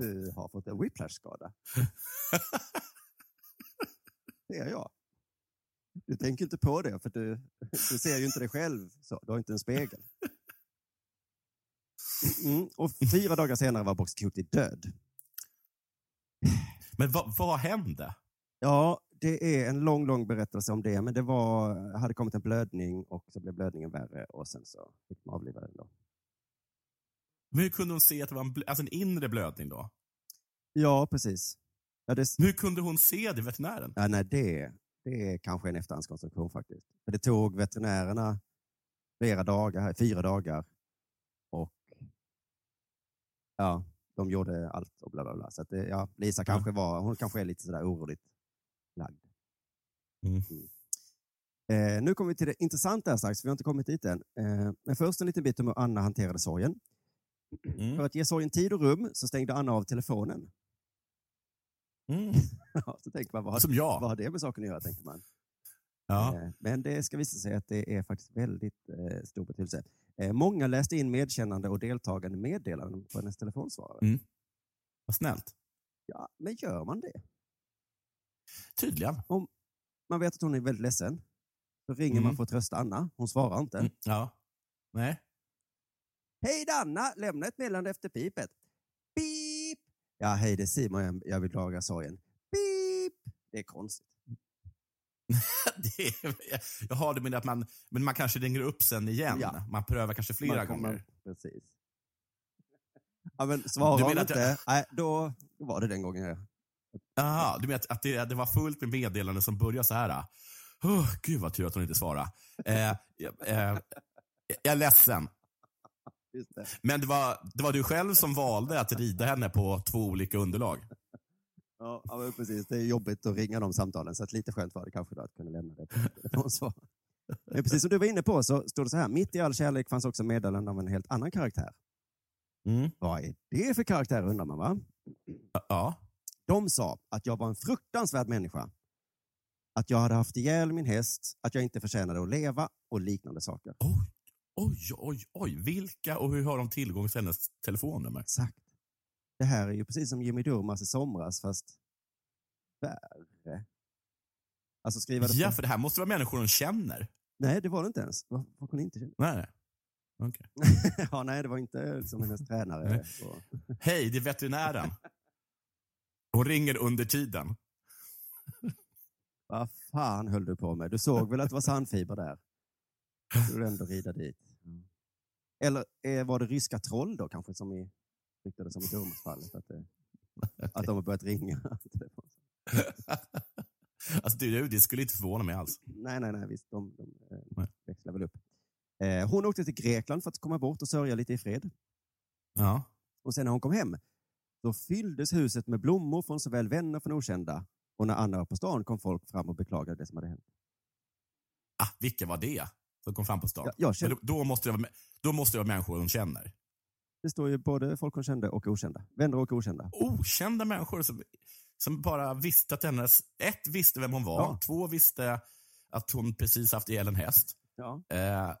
Du har fått en whiplash-skada. Det är jag. Du tänker inte på det, för du, du ser ju inte dig själv. Så, du har inte en spegel. Mm, och fyra dagar senare var Box Cutie död. Men vad, vad hände? Ja, det är en lång, lång berättelse om det, men det var, hade kommit en blödning och så blev blödningen värre och sen så fick de avliva den. Då. Men hur kunde hon se att det var en, alltså en inre blödning då? Ja, precis. Ja, det, hur kunde hon se det, veterinären? ja, nej, det, det är kanske en efterhandskonstruktion faktiskt. För det tog veterinärerna flera dagar, fyra dagar. Och ja, de gjorde allt och bla bla bla. Så att ja, Lisa kanske var, hon kanske är lite sådär oroligt lagd. Mm. Eh, nu kommer vi till det intressanta här strax, för vi har inte kommit dit än. Eh, men först en liten bit om hur Anna hanterade sorgen. Mm. För att ge sorgen tid och rum så stängde Anna av telefonen. Mm. [LAUGHS] Ja, så tänker man, vad, har- Som jag. vad har det med saken att göra? Tänker man. Ja. Eh, Men det ska visa sig att det är faktiskt väldigt eh, stor betydelse. Eh, många läste in medkännande och deltagande meddelanden på hennes telefonsvarare. Mm. Vad snällt. Ja, men gör man det? Tydligen. Man vet att hon är väldigt ledsen. Så ringer Mm. man för att trösta Anna. Hon svarar inte. Mm. Ja. Nej. Hej Anna, lämna ett meddelande efter pipet. Pip! Ja, hej det är Simon, jag, vill laga sorgen. Pip! Det är konstigt. [LAUGHS] det är, jag har det med att man, men man kanske ringer upp sen igen. Ja. Man prövar kanske flera Man gånger. Precis. Ja, men svarar Du hon menar inte, jag- nej, då, då var det den gången. Jag... Jaha, du menar att, att det, det var fullt med meddelanden som började så här. Oh, gud vad tur att hon inte svarade. Eh, eh, jag är ledsen. Just det. Men det var, det var du själv som valde att rida henne på två olika underlag. Ja, ja precis. Det är jobbigt att ringa de samtalen, så att lite skönt var det kanske då att kunna lämna det på. Men precis som du var inne på så står det så här, mitt i all kärlek fanns också meddelanden av en helt annan karaktär. Mm. Vad är det för karaktär undrar man va? Ja. De sa att jag var en fruktansvärd människa. Att jag hade haft ihjäl min häst, att jag inte förtjänade att leva och liknande saker. Oj, oj, oj. Vilka och hur har de tillgång till hennes telefonnummer? Exakt. Det här är ju precis som Jimmy Durmaz i somras, fast värre. Alltså skriva det Ja, för det här måste vara människor hon känner. Nej, det var det inte ens. Vad vad hon inte kände. Nej. Okej. [LAUGHS] ja, nej, det var inte liksom hennes tränare. Hej, det är veterinären. Hon ringer under tiden. Vad fan höll du på med? Du såg väl att det var sandfiber där? Du ändå rida dit. Eller eh, var det ryska troll då kanske som i, ryktades som i Durmaz-fallet? Att, det, [LAUGHS] att de har börjat ringa? [LAUGHS] Alltså, det, det skulle inte förvåna mig alls. nej, nej, nej, visst. De, de eh, växlar väl upp. Eh, hon åkte till Grekland för att komma bort och sörja lite i fred. Ja. Och sen när hon kom hem, då fylldes huset med blommor från såväl vänner från okända och när Anna var på stan kom folk fram och beklagade det som hade hänt. Ah, vilka var det som kom fram på stan? Ja, jag känner- Men då, måste det vara, då måste det vara människor hon känner. Det står ju både folk hon kände och okända. Vänner och okända. Okända människor som, som bara visste att hennes... Ett, visste vem hon var. Ja. Två, visste att hon precis haft ihjäl en häst. Ja. Eh,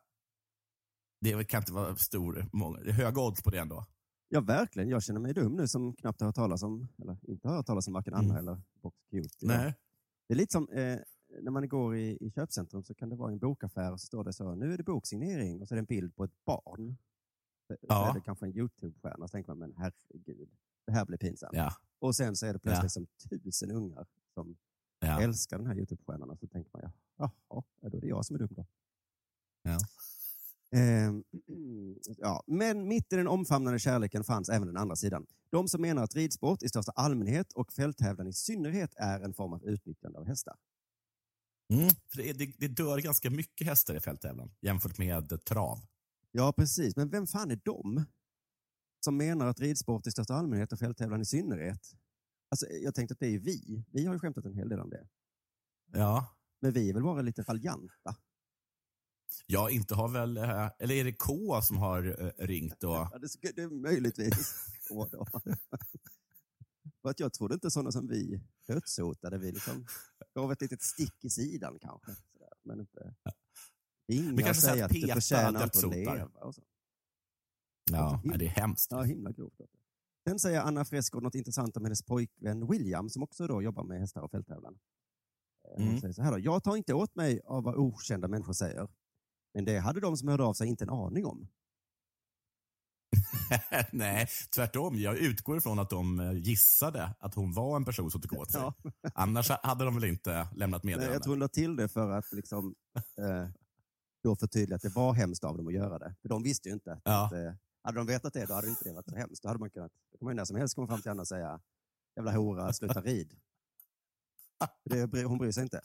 det kan inte vara stor, många, det är höga odds på det ändå. Ja, verkligen. Jag känner mig dum nu som knappt har hört talas om, eller inte har hört talas om varken Anna Mm. eller Box Cute. Nej. Det är lite som eh, när man går i, i köpcentrum så kan det vara en bokaffär och så står det så, nu är det boksignering och så är det en bild på ett barn. Så Ja. så är det kanske en YouTube-stjärna, så tänker man, men herregud, det här blir pinsamt. Ja. Och sen så är det plötsligt Ja. som tusen ungar som Ja. älskar den här YouTube-stjärnan och så tänker man, ja, jaha, ja, då är det jag som är dum då. Ja. Ehm, [CLEARS THROAT] ja, men mitt i den omfamnande kärleken fanns även den andra sidan. De som menar att ridsport i största allmänhet och fälttävlan i synnerhet är en form av utnyttjande av hästar. Mm. För det, det, det dör ganska mycket hästar i fälttävlan jämfört med trav. Ja, precis. Men vem fan är de som menar att ridsport i största allmänhet och fälttävlan i synnerhet? Alltså, jag tänkte att det är vi. Vi har ju skämtat en hel del om det. Ja. Men vi är väl bara lite raljanta. Ja, inte har väl... eh, Eller är det K som har eh, ringt och... [LAUGHS] Ja, det, är möjligtvis så då. [LAUGHS] För att jag trodde inte sådana som vi dödshotade. Vi liksom gav ett litet stick i sidan kanske. Sådär. Men inte Men och kanske säga att Petra förtjänar inte att leva. Och så. Ja, det är hemskt. Ja, himla grovt. Sen säger Anna Fresco något intressant om hennes pojkvän William som också då jobbar med hästar och fälttävlan. Eh, Hon Mm. säger så här då, jag tar inte åt mig av vad okända människor säger. Men det hade de som hörde av sig inte en aning om. [LAUGHS] nej, tvärtom. Jag utgår ifrån att de eh, gissade att hon var en person som tog åt sig. Ja. Annars hade de väl inte lämnat meddelande. jag tror hon la till det för att liksom, eh, då förtydliga att det var hemskt av dem att göra det. För de visste ju inte. Ja. Att, eh, hade de vetat det, då hade inte det varit så hemskt. Då hade man kunnat, då kan man ju när som helst komma fram till Anna och säga, jävla hora, sluta rid. [LAUGHS] Det, hon bryr sig inte.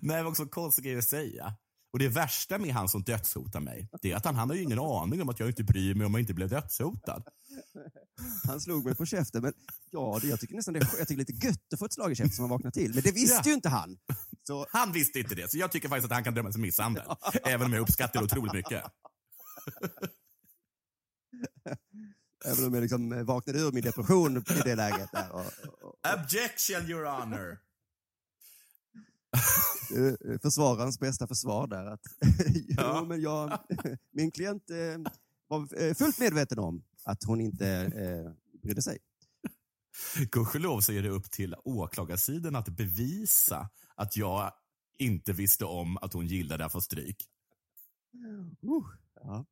Nej, men också konstiga grejer att säga. Och det värsta med han som dödshotar mig, det är att han, han har ju ingen aning om att jag inte bryr mig om jag inte blev dödshotad. Han slog mig på käften, men ja, det, jag tycker nästan det är, jag tycker lite gött att få ett slag i käften som man vaknar till. Men det visste Ja. ju inte han. Så, Han visste inte det, så jag tycker faktiskt att han kan dömas för misshandel. Även om jag uppskattar det otroligt mycket. även om jag liksom eh, vaknade ur min depression i det läget. Där, och, och, Objection, your honor! Försvararens bästa försvar där. Att, [LAUGHS] jo, men jag, min klient eh, var eh, fullt medveten om att hon inte eh, brydde sig. Gudskelov så är det upp till åklagarsidan att bevisa att jag inte visste om att hon gillade att få stryk. Uh, ja.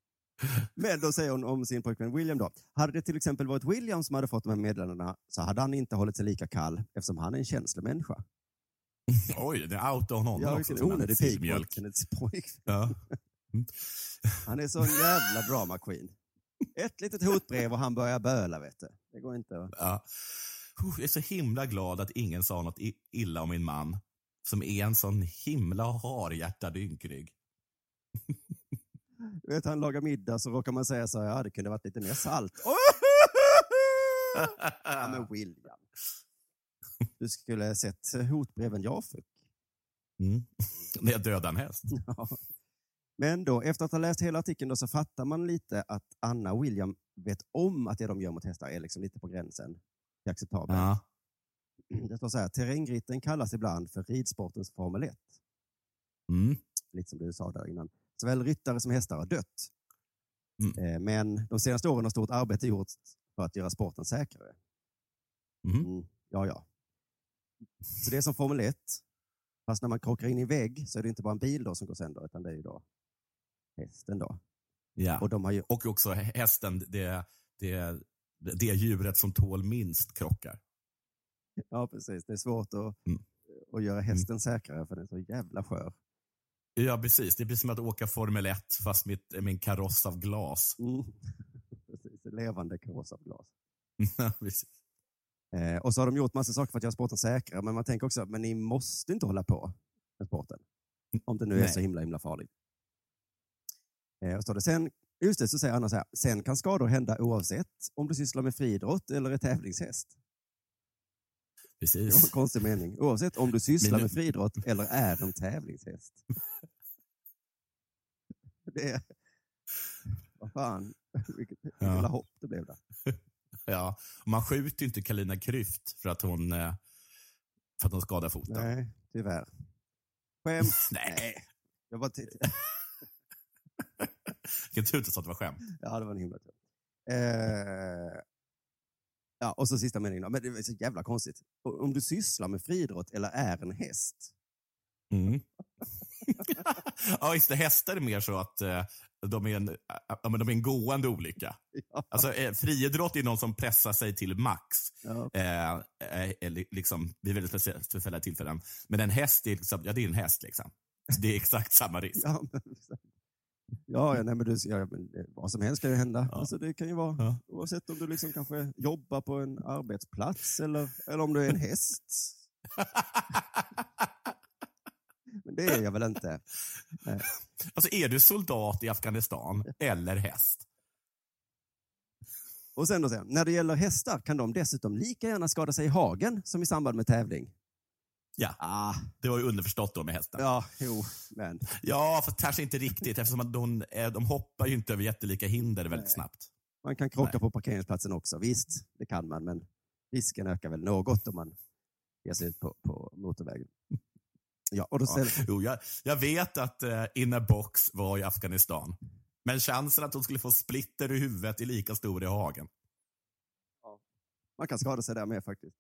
Men då säger hon om sin pojkvän William då. Hade det till exempel varit William som hade fått de här meddelandena så hade han inte hållit sig lika kall eftersom han är en känslomänniska. [LAUGHS] Oj, det outade hon honom Ja, också. vilken onödig pik pojkvän. Ja. Han är så en jävla drama queen. Ett litet hotbrev och han börjar böla, vet du. Det går inte att... Ja. Jag är så himla glad att ingen sa något illa om min man, som är en sån himla harhjärtad ynkrygg. Du vet, han lagar middag så råkar man säga så här, ja det kunde varit lite mer salt. [LAUGHS] ja men William. Du skulle ha sett hotbreven jag fick. Mm. [LAUGHS] När jag dödade en häst. [LAUGHS] Ja. Men då, efter att ha läst hela artikeln då, så fattar man lite att Anna och William vet om att det de gör mot hästar är liksom lite på gränsen till acceptabelt. Ja. [CLEARS THROAT] Det står så här, terrängritten kallas ibland för ridsportens Formel 1. Mm. Lite som du sa där innan. Såväl ryttare som hästar har dött. Mm. Eh, Men de senaste åren har stort arbete gjorts för att göra sporten säkrare. Mm. Mm, ja, ja. Så det är som Formel 1. Fast när man krockar in i vägg så är det inte bara en bil då som går sönder, utan det är ju då hästen. Då. Ja. Och de har ju, Och också hästen, det, det, det djuret som tål minst krockar. ja, precis. Det är svårt att, Mm. att göra hästen säkrare för den är så jävla skör. Ja, precis. Det är precis som att åka Formel 1 fast med, med en kaross av glas. Mm. [LAUGHS] precis, en levande kaross av glas. Precis. Eh, och så har de gjort massa saker för att göra sporten säkrare, men man tänker också, men ni måste inte hålla på med sporten. Om det nu är Nej. så himla, himla farligt. Eh, och står det sen, just det, så säger Anna så här, sen kan skador hända oavsett om du sysslar med friidrott eller är tävlingshäst. Det var en precis. [LAUGHS] konstig mening. Oavsett om du sysslar med friidrott eller är en tävlingshäst. [LAUGHS] Det är... Vad fan, vilket Ja. jävla hopp det blev där. Ja. Man skjuter ju inte Kalina Kryft för att hon, eh, för att hon skadar foten. Nej, tyvärr. Skämt. [LAUGHS] Nej. Jag bara t- [LAUGHS] Vilken tur att det var skämt. Ja, det var en himla tur. Eh, ja, och så sista meningen. Men det är så jävla konstigt. Om du sysslar med friidrott eller är en häst. Mm. [LAUGHS] ja, just det. Hästar är mer så att eh, de, är en, ja, men de är en gående olycka. [LAUGHS] Ja. Alltså, eh, friidrott är någon som pressar sig till max Ja. eh, eh, eller liksom, vid väldigt speciella, speciella tillfällen. Men en häst är, liksom, ja, det är en häst. Liksom. Det är exakt samma risk. Ja, men, ja, ja, nej, men du, ja, men det- vad som helst kan ju hända. Ja. Alltså, det kan ju vara Ja. oavsett om du liksom kanske jobbar på en arbetsplats eller, eller om du är en häst. [LAUGHS] Men det är jag väl inte. Alltså, är du soldat i Afghanistan eller häst? Och sen då, sen, när det gäller hästar kan de dessutom lika gärna skada sig i hagen som i samband med tävling. Ja, Ah, det var ju underförstått då med hästen. ja, jo, men. Ja, fast kanske inte riktigt eftersom att de, eh, de hoppar ju inte över jättelika hinder väldigt Nej. snabbt. Man kan krocka Nej. på parkeringsplatsen också. Visst, det kan man, men risken ökar väl något om man ger sig ut på, på motorvägen. Ja, och då Ja. ställer, Jo, jag, jag vet att uh, in a box var i Afghanistan. Men chansen att hon skulle få splitter i huvudet är lika stor i hagen. man kan skada sig där med faktiskt.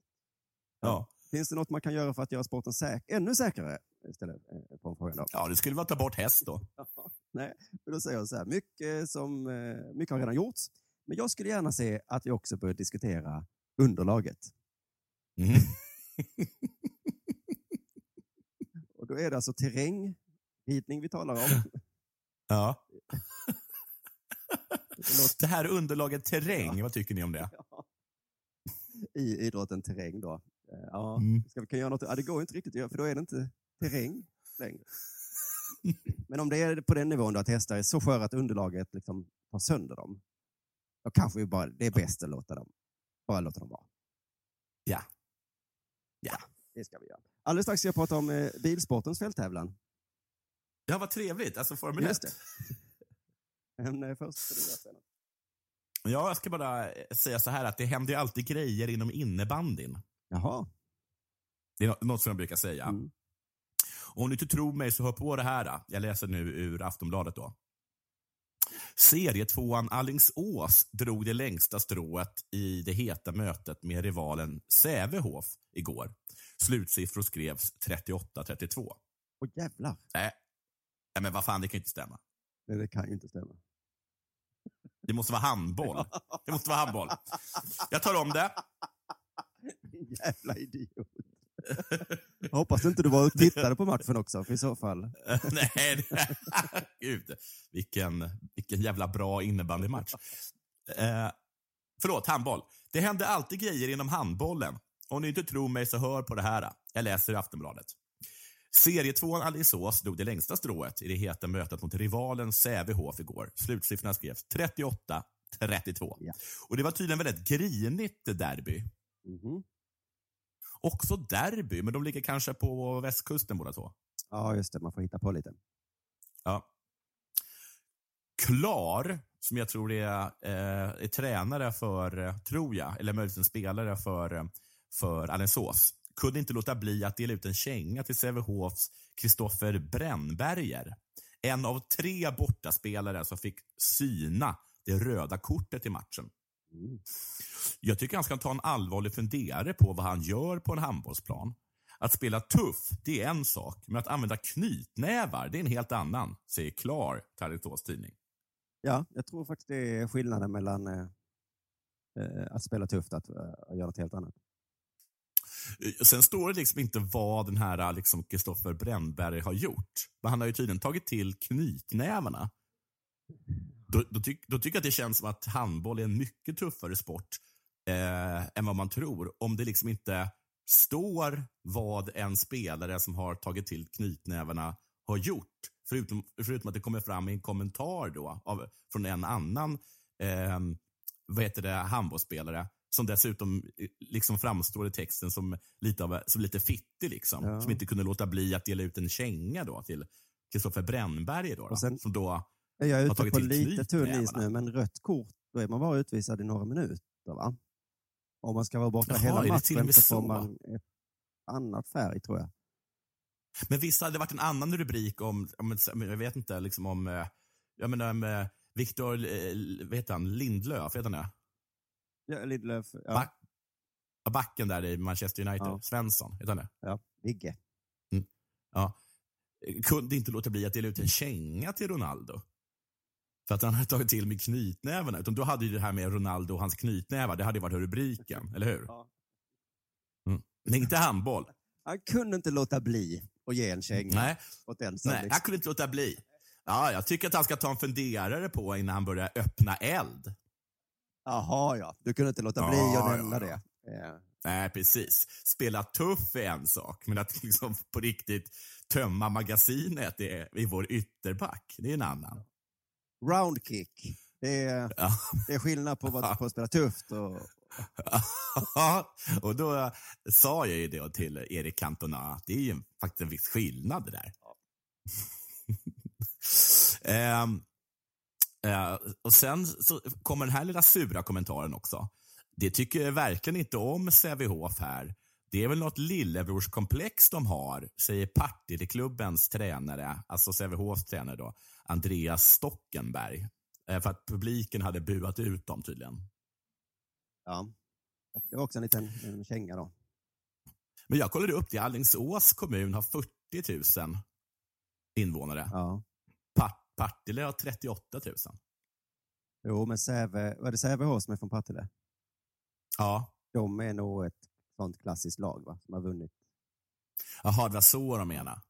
Ja. Finns det något man kan göra för att göra sporten säk ännu säkrare? Istället eh, på en fråga då. ja, det skulle vara att ta bort häst då. [LAUGHS] Nej, men då säger jag så här, mycket, som, eh, mycket har redan gjorts, men jag skulle gärna se att vi också börjar diskutera underlaget. Mm. [LAUGHS] Och då är det alltså terrängridning vi talar om. [LAUGHS] Ja. [LAUGHS] Det låter Det här underlaget terräng, vad tycker ni om det? [LAUGHS] i idrotten terräng då. Eh, Ja, Mm. ska vi kan göra något? Ja, det går inte riktigt att göra, för då är det inte terräng längre. Men om det är på den nivån då att hästar är så sköra att underlaget liksom tar sönder dem, då kanske vi bara, det är bäst att låta dem, bara låta dem vara. Ja. Ja. Det ska vi göra. Alldeles strax ska jag prata om eh, bilsportens fälttävlan. Ja, vad trevligt. Alltså Formel 1. Just det. [LAUGHS] Men eh, först ska du något. Ja, jag ska bara eh, säga så här att det händer ju alltid grejer inom innebandyn. Jaha. Det är nå- något som jag brukar säga. Mm. Och om du inte tror mig så hör på det här. Jag läser nu ur Aftonbladet. då. Serietvåan Allingsås drog det längsta strået i det heta mötet med rivalen Sävehof igår. Slutsiffror skrevs 38-32. Åh jävlar. Nej, Nej, men vad fan, det kan ju inte stämma. Nej, det kan ju inte stämma. Det måste vara handboll. Det måste vara handboll. Jag tar om det. Jävla idiot. Jag hoppas inte du var och tittade på matchen också, för i så fall. [LAUGHS] Nej, det, [LAUGHS] gud. Vilken, vilken jävla bra innebandymatch. Eh, förlåt, handboll. Det händer alltid grejer inom handbollen. Om ni inte tror mig så hör på det här. Jag läser i Aftonbladet. Serietvåan Alingsås drog det längsta strået i det heta mötet mot rivalen Sävehof igår. Slutsiffrorna skrevs 38-32. Ja. Och det var tydligen väldigt grinigt derby. Mhm. Också derby, men de ligger kanske på västkusten båda två. Ja, just det. Man får hitta på lite. Ja. Klar, som jag tror är, eh, är tränare för, tror jag, eller möjligtvis en spelare för, eh, för Alingsås, kunde inte låta bli att dela ut en känga till Sävehofs Kristoffer Brännberger. En av tre bortaspelare som fick syna det röda kortet i matchen. Jag tycker han ska ta en allvarlig funderare på vad han gör på en handbollsplan. Att spela tuff, det är en sak, men att använda knytnävar, det är en helt annan, säger Klar till tidning. Ja, jag tror faktiskt det är skillnaden mellan eh, eh att spela tufft och att, eh, att göra något helt annat. Eh, sen står det liksom inte vad den här eh, liksom Kristoffer Brännberg har gjort. Men han har ju tydligen tagit till knytnävarna. Då, då, tyck, då tycker jag att det känns som att handboll är en mycket tuffare sport eh, än vad man tror. Om det liksom inte står vad en spelare som har tagit till knytnävarna har gjort. Förutom, förutom att det kommer fram i en kommentar då av, från en annan eh, vad heter det, handbollsspelare som dessutom eh, liksom framstår i texten som lite, av, som lite fittig. Liksom, Ja. Som inte kunde låta bli att dela ut en känga då till Kristoffer Brännberg. Då, då, sen- som då Jag är har ute på lite tunn is nu, men rött kort, då är man bara utvisad i några minuter. va? Om man ska vara borta Jaha, hela matchen så får man ett annat färg, tror jag. Men visst hade det varit en annan rubrik om, om jag vet inte, liksom om, eh, jag menar Viktor, eh, vad heter han, Lindlöf, heter han det? Ja, Lindelöf, ja, Back, backen där i Manchester United, Ja. Svensson, heter han det? ja, Vigge. Ja. Kunde inte låta bli att dela ut en känga till Ronaldo. För att han hade tagit till med knytnävarna. Utan då hade ju det här med Ronaldo och hans knytnävar, det hade ju varit rubriken, eller hur? Ja. Mm. Men inte handboll. Han kunde inte låta bli att ge en känga Nej, åt den som nej liksom, jag kunde inte låta bli. Ja, jag tycker att han ska ta en funderare på innan han börjar öppna eld. Jaha, ja. Du kunde inte låta bli att nämna ja, det. Ja. Nej, precis. Spela tuff är en sak, men att liksom på riktigt tömma magasinet i, i vår ytterback, det är en annan. Roundkick. Det är, Ja. det är skillnad på, vad, på att spela tufft och, [LAUGHS] och då sa jag ju det till Erik Cantona att det är ju faktiskt en viss skillnad det där. [LAUGHS] Ehm, eh, och sen så kommer den här lilla sura kommentaren också. Det tycker jag verkligen inte om Sävehof här. Det är väl något lillebrorskomplex de har, säger Partilleklubbens tränare, alltså Sävehofs tränare då, Andreas Stockenberg. Eh, för att publiken hade buat ut dem tydligen. ja. Det var också en liten en känga då. Men jag kollade upp det. Alingsås kommun har 40 000 invånare. Ja. Pa- Partille har 38 000. Jo, men Säve, var det Sävehof som är från Partille? Ja. De är nog ett sånt klassiskt lag va? som har vunnit. Jaha, det var så de menade.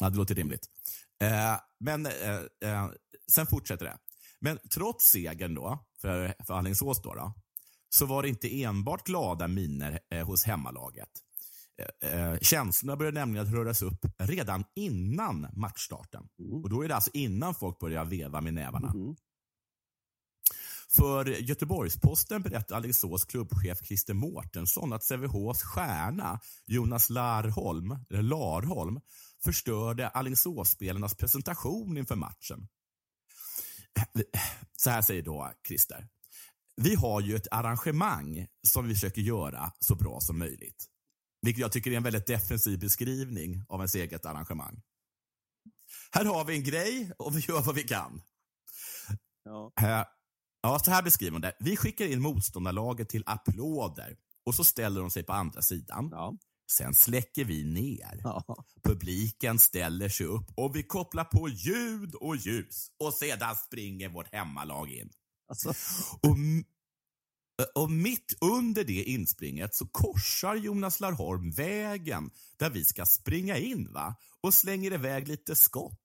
Ja, det låter rimligt. Eh, men eh, eh, sen fortsätter det. Men trots segern då, för, för Alingsås då, då, så var det inte enbart glada miner eh, hos hemmalaget. Eh, eh, känslorna började nämligen att röras upp redan innan matchstarten. Och då är det alltså innan folk börjar veva med nävarna. Mm. För Göteborgs-Posten berättar Alingsås klubbchef Christer Mårtensson att Sävehofs stjärna Jonas Larholm, eller Larholm förstörde Alingsåsspelarnas presentation inför matchen. Så här säger då Christer. Vi har ju ett arrangemang som vi försöker göra så bra som möjligt. Vilket jag tycker är en väldigt defensiv beskrivning av ens eget arrangemang. Här har vi en grej och vi gör vad vi kan. Ja. Ja, så här beskriver hon det. Vi skickar in motståndarlaget till applåder och så ställer de sig på andra sidan. Ja. Sen släcker vi ner. Ja. Publiken ställer sig upp och vi kopplar på ljud och ljus. Och sedan springer vårt hemmalag in. Alltså, Och, och mitt under det inspringet så korsar Jonas Larholm vägen där vi ska springa in va? och slänger iväg lite skott,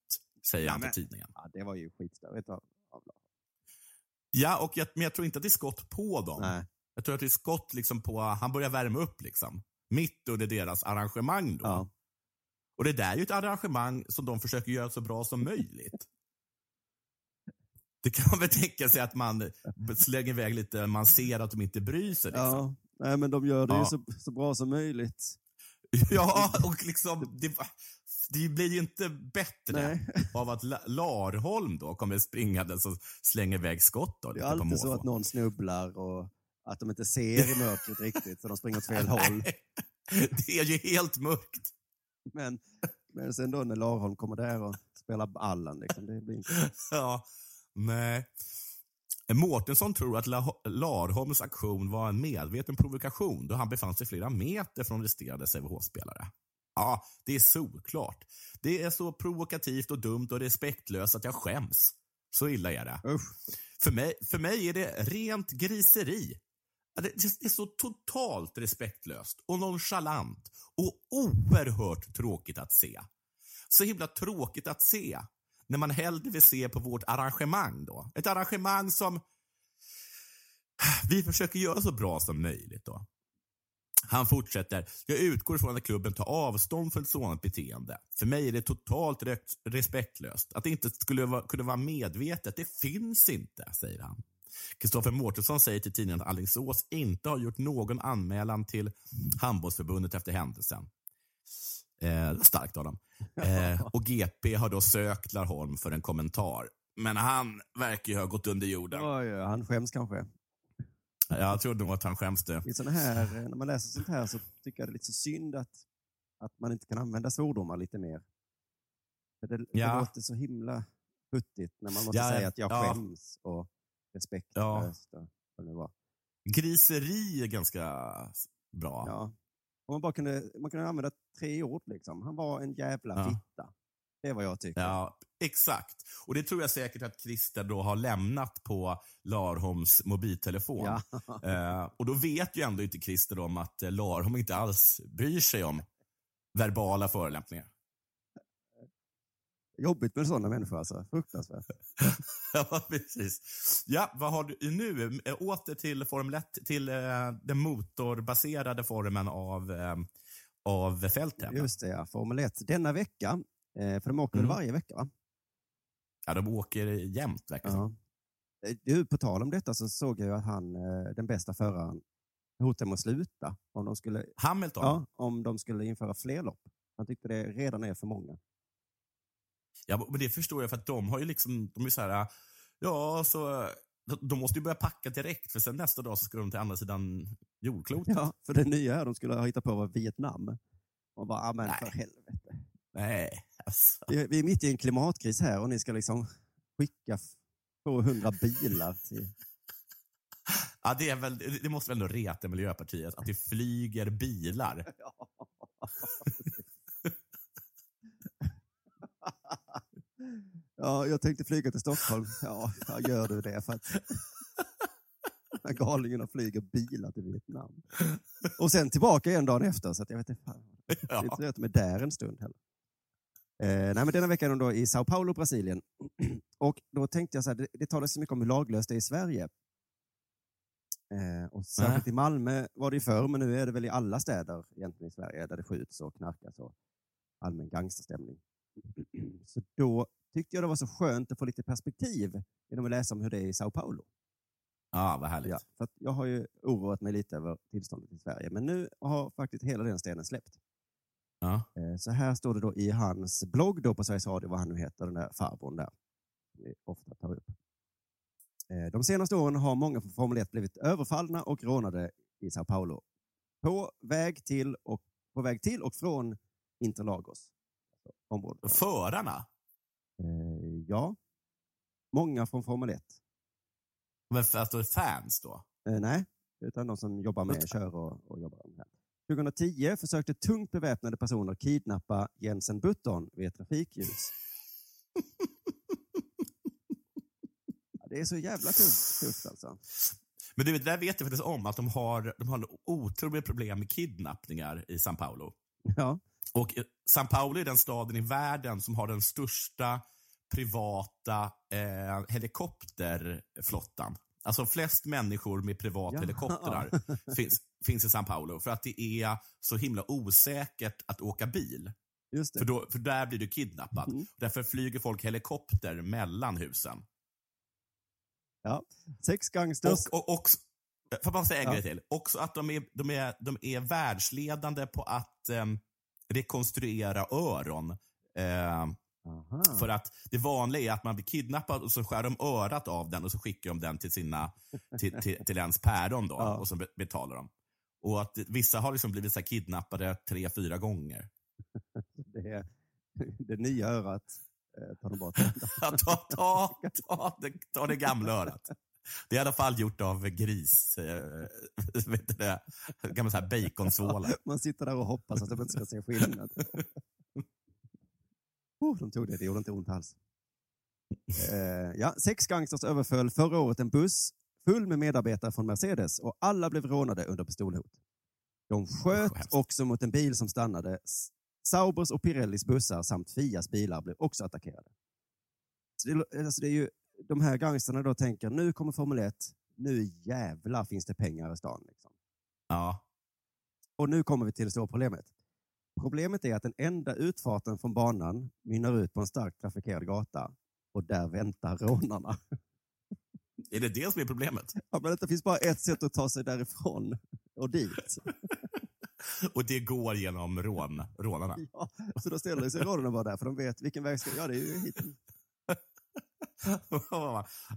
säger han till tidningen. ja, det var ju skitstörigt av. Ja, och jag, men jag tror inte att det är skott på dem. Nej. Jag tror att det är skott liksom på, han börjar värma upp liksom. Mitt under deras arrangemang då. Ja. Och det där är ju ett arrangemang som de försöker göra så bra som möjligt. Det kan man väl tänka sig att man slänger iväg lite, man ser att de inte bryr sig. Liksom. Ja. Nej, men de gör det Ja. ju så, så bra som möjligt. Ja, och liksom, det, det blir ju inte bättre Nej. av att La- Larholm då kommer springandes och slänger iväg skott. Då, Det är alltid så att någon snubblar och att de inte ser i [LAUGHS] mörkret riktigt, så de springer åt fel håll. Det är ju helt mörkt. Men, men sen då när Larholm kommer där och spelar ballen, liksom, det blir inte... Ja, nej. Mårtensson tror att La- Larholms aktion var en medveten provokation då han befann sig flera meter från resterande Sävehof-spelare. Ja, det är solklart. Det är så provokativt och dumt och respektlöst att jag skäms. Så illa är det. Usch. För mig, för mig är det rent griseri. Det är så totalt respektlöst och nonchalant och oerhört tråkigt att se. Så himla tråkigt att se när man hellre vill se på vårt arrangemang. då. Ett arrangemang som vi försöker göra så bra som möjligt. då. Han fortsätter. Jag utgår från att klubben tar avstånd från ett sådant beteende. För mig är det totalt respektlöst. Att det inte skulle vara, kunna vara medvetet, det finns inte, säger han. Kristoffer Mårtensson säger till tidningen att Alingsås inte har gjort någon anmälan till handbollsförbundet efter händelsen. Eh, det starkt av dem. Eh, och GP har då sökt Larholm för en kommentar. Men han verkar ju ha gått under jorden. Oj, han skäms kanske. Jag tror nog att han skäms det. I såna här, när man läser sånt här så tycker jag det är lite så synd att, att man inte kan använda svordomar lite mer. För det, Ja. det låter så himla futtigt när man måste Ja, säga att jag ja. skäms och respektlöst. och det nu var. Griseri är ganska bra. Ja. Om man bara kunde, man kunde använda tre ord. Liksom. Han var en jävla Ja. fitta. Det är vad jag tycker. Ja, exakt. Och det tror jag säkert att Christer då har lämnat på Larholms mobiltelefon. Ja. [LAUGHS] Eh, och då vet ju ändå inte Christer om att eh, Larholm inte alls bryr sig om verbala förolämpningar. Jobbigt med sådana människor alltså. Fruktansvärt. [LAUGHS] ja, precis. Ja, vad har du nu? Eh, Åter till Formel 1, till eh, den motorbaserade formen av, eh, av fälttävlan. Just det, ja. Formel 1. Denna vecka, eh, för de åker Mm. varje vecka va? Ja, de åker jämt, verkar. Ja. Eh, Du, på tal om detta så såg jag att han, eh, den bästa föraren, hotade med att sluta. Om de skulle, Hamilton? ja, om de skulle införa fler lopp. Han tyckte det redan är för många. Ja, men det förstår jag för att de har ju liksom, de är så här, ja, så de- måste ju börja packa direkt för sen nästa dag så ska de till andra sidan jordklotet. Ja, för det nya här de skulle ha hittat på var Vietnam. Och bara, "Ah, men för helvete. Nej, alltså. Vi, vi är mitt i en klimatkris här och ni ska liksom skicka f- 200 bilar till... [LAUGHS] Ja, det, är väl, det måste väl ändå reta Miljöpartiet, att det flyger bilar. [LAUGHS] Ja, jag tänkte flyga till Stockholm. Ja, ja gör du det för att [LAUGHS] när galningarna flyger bilar till Vietnam. Och sen tillbaka en dag efter, så jag vet inte. Fan. Det är inte så att de är där en stund heller. Eh, nej, men denna vecka är de då i Sao Paulo, Brasilien. [CLEARS THROAT] Och då tänkte jag så här, det, det talas så mycket om hur laglöst det är i Sverige. Eh, och särskilt i Malmö var det ju förr, men nu är det väl i alla städer egentligen i Sverige där det skjuts och knarkas och allmän gangsterstämning. [CLEARS THROAT] Så då tyckte jag det var så skönt att få lite perspektiv genom att läsa om hur det är i Sao Paulo. Ja, vad härligt. Ja, för jag har ju oroat mig lite över tillståndet i Sverige, men nu har faktiskt hela den stenen släppt. Ja. Eh, Så här står det då i hans blogg då på Sveriges Radio, vad han nu heter, den där farbrorn där. Som vi ofta tar upp. Eh, De senaste åren har många från Formel 1 blivit överfallna och rånade i Sao Paulo. På väg till och, på väg till och från Interlagos. Alltså området. Förarna? Eh, ja. Många från Formel 1. Men för att det är fans då? Eh, nej, utan de som jobbar med kör och, och jobbar med. 2010 försökte tungt beväpnade personer kidnappa Jensen Button vid ett trafikljus. [LAUGHS] Ja, det är så jävla tufft, tufft alltså. Men du, det där vet jag faktiskt om, att de har, de har otroliga problem med kidnappningar i São Paulo. Ja. Och eh, São Paulo är den staden i världen som har den största privata eh, helikopterflottan. Alltså flest människor med privat Ja. helikoptrar [LAUGHS] finns, finns i São Paulo. För att det är så himla osäkert att åka bil. För, då, för där blir du kidnappad. Därför flyger folk helikopter mellan husen. Ja. Sex gangsters. Och, och, och, Får jag bara säga en Ja. grej till? Också att de är, de är, de är världsledande på att em, rekonstruera öron. Eh, för att det vanliga är att man blir kidnappad och så skär de örat av den och så skickar de den till, sina, till, till, till ens päron då, [LAUGHS] Ja. och så be- betalar de. Och att vissa har liksom blivit så kidnappade tre, fyra gånger. [LAUGHS] Det, är, det nya örat eh, tar de bort. [LAUGHS] ta, ta, ta, det, ta det gamla örat. Det är i alla fall gjort av gris. Eh, [LAUGHS] vet du det? Gamla så här baconsålar. [LAUGHS] Man sitter där och hoppas att de inte ska se skillnad. Oh, de tog det, det gjorde inte ont alls. Eh, ja, sex gangsters överföll förra året en buss full med medarbetare från Mercedes och alla blev rånade under pistolhot. De sköt också mot en bil som stannade. Saubers och Pirellis bussar samt Fias bilar blev också attackerade. Så det, alltså det är ju, de här gangsterna då tänker, nu kommer Formel 1, nu jävlar finns det pengar i stan. Liksom. Ja. Och nu kommer vi till det stora problemet. Problemet är att den enda utfarten från banan mynnar ut på en starkt trafikerad gata och där väntar rånarna. [LAUGHS] Är det det som är problemet? Ja, men det finns bara ett sätt att ta sig därifrån och dit. [LAUGHS] Och det går genom rån, rånarna. Ja, så då ställer sig rånarna bara där, för de vet vilken väg ska... Ja, det är ju hit. [LAUGHS]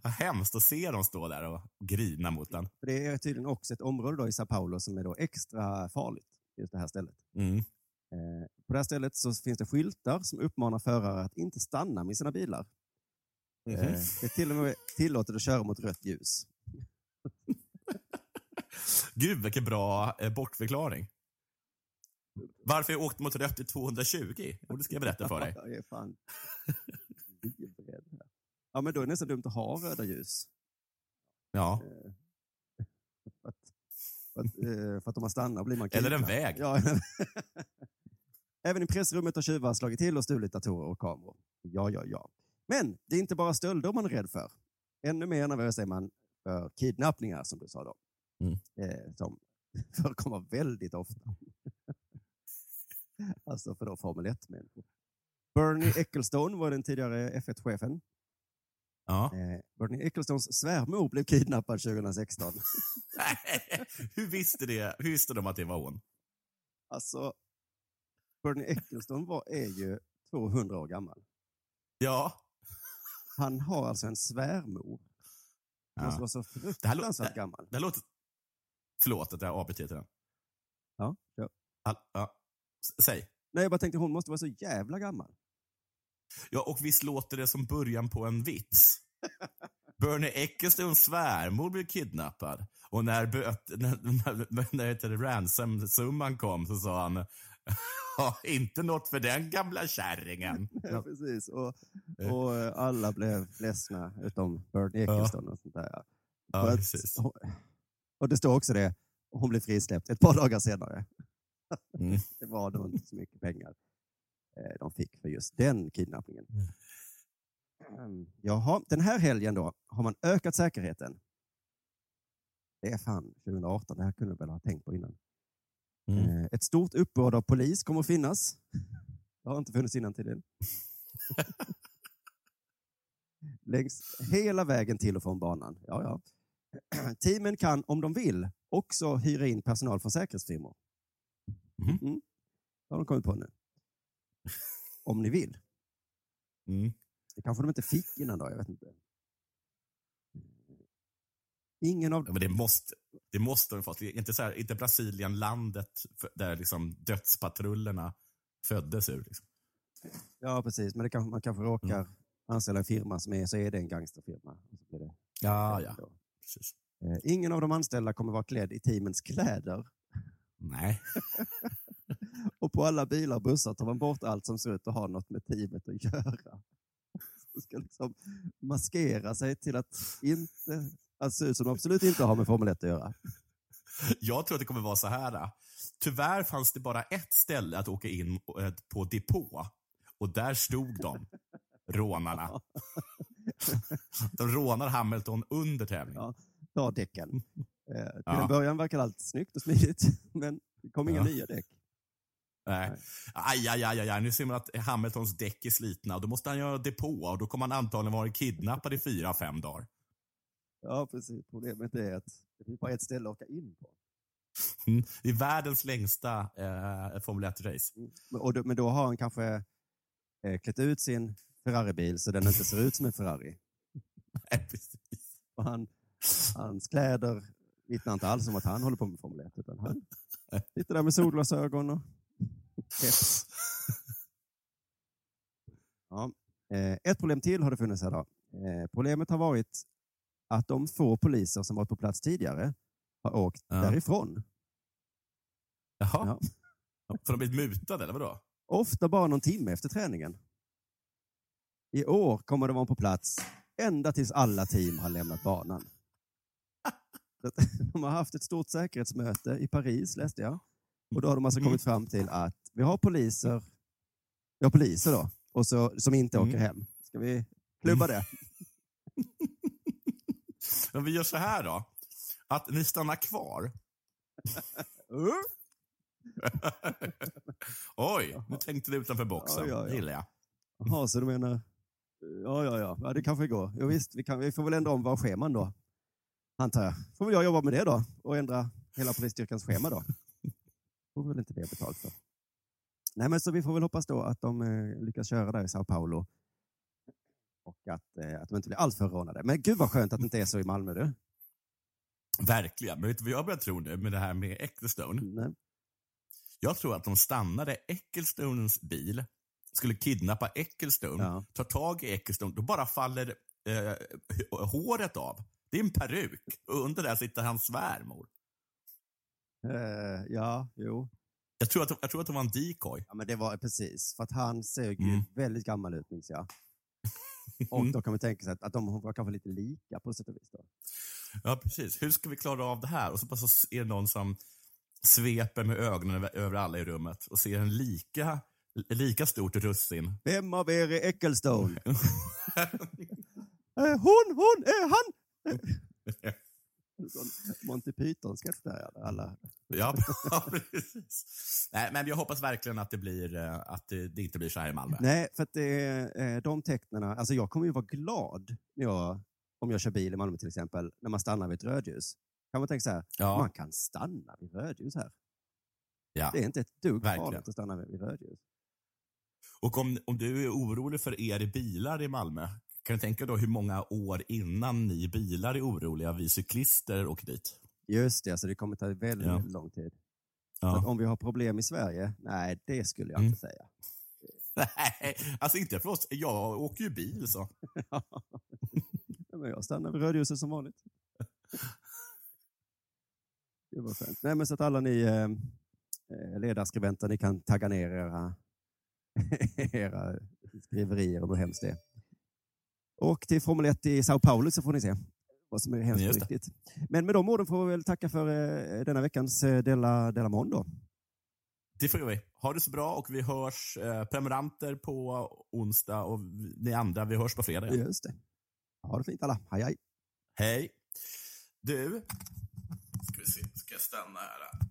Vad hemskt att se dem stå där och grina mot den. Det är tydligen också ett område då i Sao Paulo som är då extra farligt, just det här stället. Mm. Eh, på det här stället så finns det skyltar som uppmanar förare att inte stanna med sina bilar. Eh, det är till och med tillåtet att köra mot rött ljus. [LAUGHS] Gud, vilken bra eh, bortförklaring. Varför jag åkte mot rött i 220? Jo, det ska jag berätta för dig. [LAUGHS] Jag är fan. Ja, men då är det nästan dumt att ha röda ljus. Ja. Eh, För att, för att, eh, för att om man stannar blir man Eller en kidnappad. väg. Ja. [LAUGHS] Även i pressrummet har tjuvar slagit till och stulit datorer och kameror. Ja, ja, ja. Men det är inte bara stölder man är rädd för. Ännu mer nervös är man för kidnappningar, som du sa då. Mm. Eh, som [LAUGHS] förekommer väldigt ofta. alltså för då Formel 1-människor. Bernie Ecclestone var den tidigare F1-chefen. Ja. Eh, Bernie Ecclestones svärmor blev kidnappad 2016. [LAUGHS] Hur visste, det? Hur visste de att det var hon? Alltså, Bernie Ecclestone var, är ju 200 år gammal. Ja. Han har alltså en svärmor. Han måste vara så fruktansvärt det, gammal. det här låter... Förlåt att jag avbryter den. Ja, ja. All, ja. Säg. Nej, jag bara tänkte hon måste vara så jävla gammal. Ja, och visst låter det som början på en vits? [LAUGHS] Bernie Ecclestones svärmor blev kidnappad. Och när, böt, när, när, när ransom-summan kom så sa han "Ja, inte något för den gamla kärringen. [LAUGHS] Ja, precis. Och, och eh, alla blev ledsna utom Bernie Ecclestone och sånt där. ja. Ja, precis. Och det står också det, hon blev frisläppt ett par dagar senare. Mm. [LAUGHS] det var då inte så mycket pengar de fick för just den kidnappningen. Mm. Jaha, den här helgen då har man ökat säkerheten. Det är fan 2018, det här kunde jag väl ha tänkt på innan. Mm. Eh, Ett stort uppbåd av polis kommer att finnas. Det har inte funnits innan tydligen. [LAUGHS] Längs hela vägen till och från banan. Ja, ja. Teamen kan, om de vill, också hyra in personal från säkerhetsfirmor. Mhm. Mm. Det har de kommit på nu. Om ni vill. Mm. Det kanske de inte fick innan då, jag vet inte. Ingen av Ja, men det måste, det måste de fått. Inte, så här, inte Brasilien landet där liksom dödspatrullerna föddes ur. Liksom. Ja, precis. Men det kanske, man kanske råkar anställa en firma som är, så är det en gangsterfirma. Blir det Ja, ja. då. Precis. Eh, Ingen av de anställda kommer vara klädd i teamens kläder. Nej. [LAUGHS] [LAUGHS] Och på alla bilar och bussar tar man bort allt som ser ut att ha något med teamet att göra. [LAUGHS] De ska liksom maskera sig till att inte att se ut som absolut inte har med Formel 1 att göra. Jag tror att det kommer vara så här. Tyvärr fanns det bara ett ställe att åka in eh, på depå. Och där stod de, [LAUGHS] rånarna. De rånar Hamilton under tävlingen. Ja, ta däcken. Eh, till Ja. en början verkar allt snyggt och smidigt, men det kom inga Ja. nya däck. Nej. Aj, aj, aj, aj. Nu ser man att Hamiltons däck är slitna då måste han göra depå och då kommer han antagligen vara kidnappad i fyra, fem dagar. Ja, precis. Problemet är att det finns bara ett ställe att åka in på. Mm. Det är världens längsta eh, Formel 1-race. Men, och då, men då har han kanske eh, klätt ut sin Ferrari-bil så den inte ser ut som en Ferrari. [LAUGHS] Nej, precis. Och han, hans kläder vittnar inte alls om att han håller på med Formel 1. Utan han [LAUGHS] sitter där med solglasögon och [LAUGHS] Ja. Eh, ett problem till har det funnits här. Då. Eh, problemet har varit att de få poliser som varit på plats tidigare har åkt Ja. därifrån. Jaha. Ja. Så de blivit mutade, eller vadå? Ofta bara någon timme efter träningen. I år kommer de vara på plats ända tills alla team har lämnat banan. [LAUGHS] [LAUGHS] De har haft ett stort säkerhetsmöte i Paris, läste jag. Och då har de alltså kommit fram till att vi har poliser, vi har poliser då, och så, som inte åker hem. Ska vi klubba det? [LAUGHS] Men vi gör så här då. Att ni stannar kvar. [LAUGHS] Oj, nu tänkte du utanför boxen. Ja, ja, ja. Det gillar jag. Jaha, så du menar... Ja, ja, ja, ja det kanske går. Jo, visst, vi, kan, vi får väl ändra om våra scheman då. Antar jag. Får väl jag jobba med det då och ändra hela polisstyrkans schema då. Får väl inte det betalt för. Nej, men så vi får väl hoppas då att de eh, lyckas köra där i Sao Paulo. Och att, eh, att de inte blir alltför rånade. Men gud vad skönt att det inte är så i Malmö du. Verkligen. Men vet du vad jag börjar tro nu med det här med Ecclestone? Nej. Jag tror att de stannade Ecclestones bil, skulle kidnappa Ecclestone, Ja. tar tag i Ecclestone, då bara faller eh, håret av. Det är en peruk. Och under där sitter hans svärmor. Eh, ja, jo. Jag tror, att, jag tror att det var en decoy. Ja, men det var precis. För att han ser ju Mm. väldigt gammal ut, minns jag. [LAUGHS] Och då kan man tänka sig att, att de var kanske lite lika på sätt och vis. Då. Ja, precis. Hur ska vi klara av det här? Och så bara så är det någon som sveper med ögonen över, alla i rummet och ser en lika, lika stort russin. Vem av er är Ecclestone? [LAUGHS] Eh, hon, hon, är han! [LAUGHS] Monty Python-sketch där. Alla. [LAUGHS] ja, precis. Nej, men jag hoppas verkligen att det, blir, eh, att det, inte blir så här i Malmö. Nej, för att det eh, de tecknen, alltså jag kommer ju vara glad när jag, om jag kör bil i Malmö till exempel, när man stannar vid ett rödljus. Kan man tänka så här, Ja. man kan stanna vid rödljus här. Ja. Det är inte ett dugg Verkligen. farligt att stanna vid rödljus. Och om, om du är orolig för er bilar i Malmö, kan du tänka då hur många år innan ni bilar är oroliga vi cyklister åker dit? Just det, alltså det kommer ta väldigt Ja. lång tid. Ja. Så Att om vi har problem i Sverige? Nej, det skulle jag Mm. inte säga. [LAUGHS] Nej, alltså inte för oss. Jag åker ju bil så. [LAUGHS] Ja, men jag stannar vid rödljuset som vanligt. Det var skönt. Nej, men så att alla ni eh, eh, ledarskribenter, ni kan tagga ner era, [LAUGHS] era skriverier om hur hemskt det är. Och till Formel 1 i Sao Paulo så får ni se vad som är hemskt riktigt. Men med de orden får vi väl tacka för eh, denna veckans eh, Della, Della Mondo. Det får vi. Ha det så bra och vi hörs eh, prenumeranter på onsdag och ni andra, vi hörs på fredag. igen. Just det. Ha det fint alla. Hej hej. Hej. Du, ska vi se, ska jag stanna här?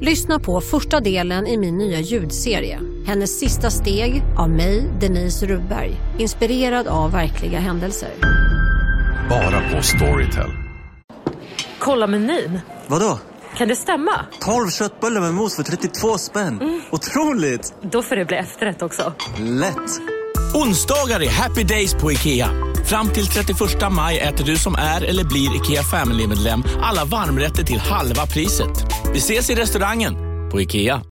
Lyssna på första delen i min nya ljudserie. Hennes sista steg av mig, Denise Rubberg. Inspirerad av verkliga händelser. Bara på Storytel. Kolla menyn. Vadå? Kan det stämma? 12 köttbullar med mos för 32 spänn. Otroligt! Då får det bli efterrätt också. Lätt! Onsdagar är happy days på IKEA. Fram till 31 maj äter du som är eller blir IKEA Family-medlem alla varmrätter till halva priset. Vi ses i restaurangen på IKEA.